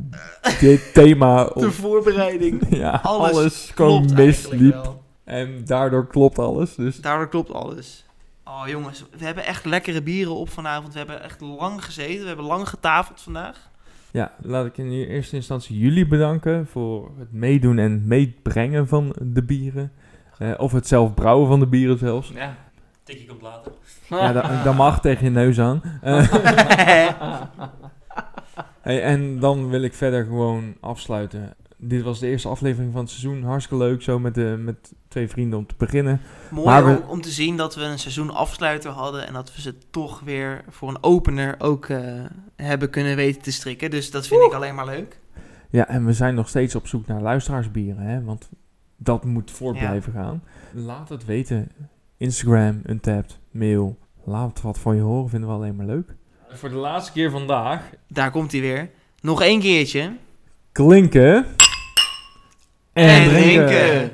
dit thema... (laughs) De op- voorbereiding. (laughs) ja, Alles alles, gewoon misliep. En daardoor klopt alles. Dus Daardoor klopt alles. Oh jongens, we hebben echt lekkere bieren op vanavond. We hebben echt lang gezeten. We hebben lang getafeld vandaag. Ja, laat ik in eerste instantie jullie bedanken voor het meedoen en meebrengen van de bieren. Eh, of het zelf brouwen van de bieren zelfs. Ja. Tikje komt later. Ja, dat, (laughs) dat mag tegen je neus aan. (laughs) Eh, hey, en dan wil ik verder gewoon afsluiten. Dit was de eerste aflevering van het seizoen. Hartstikke leuk zo met, de, met twee vrienden om te beginnen. Mooi Maar we- om, om te zien dat we een seizoen afsluiter hadden en dat we ze toch weer voor een opener ook eh, hebben kunnen weten te strikken. Dus dat vind ik alleen maar leuk. Ja, en we zijn nog steeds op zoek naar luisteraarsbieren, hè? want dat moet voort Ja. blijven gaan. Laat het weten. Instagram, Untapped, mail. Laat wat van je horen, vinden we alleen maar leuk. Voor de laatste keer vandaag. Daar komt hij weer. Nog één keertje. Klinken. É, Erenca.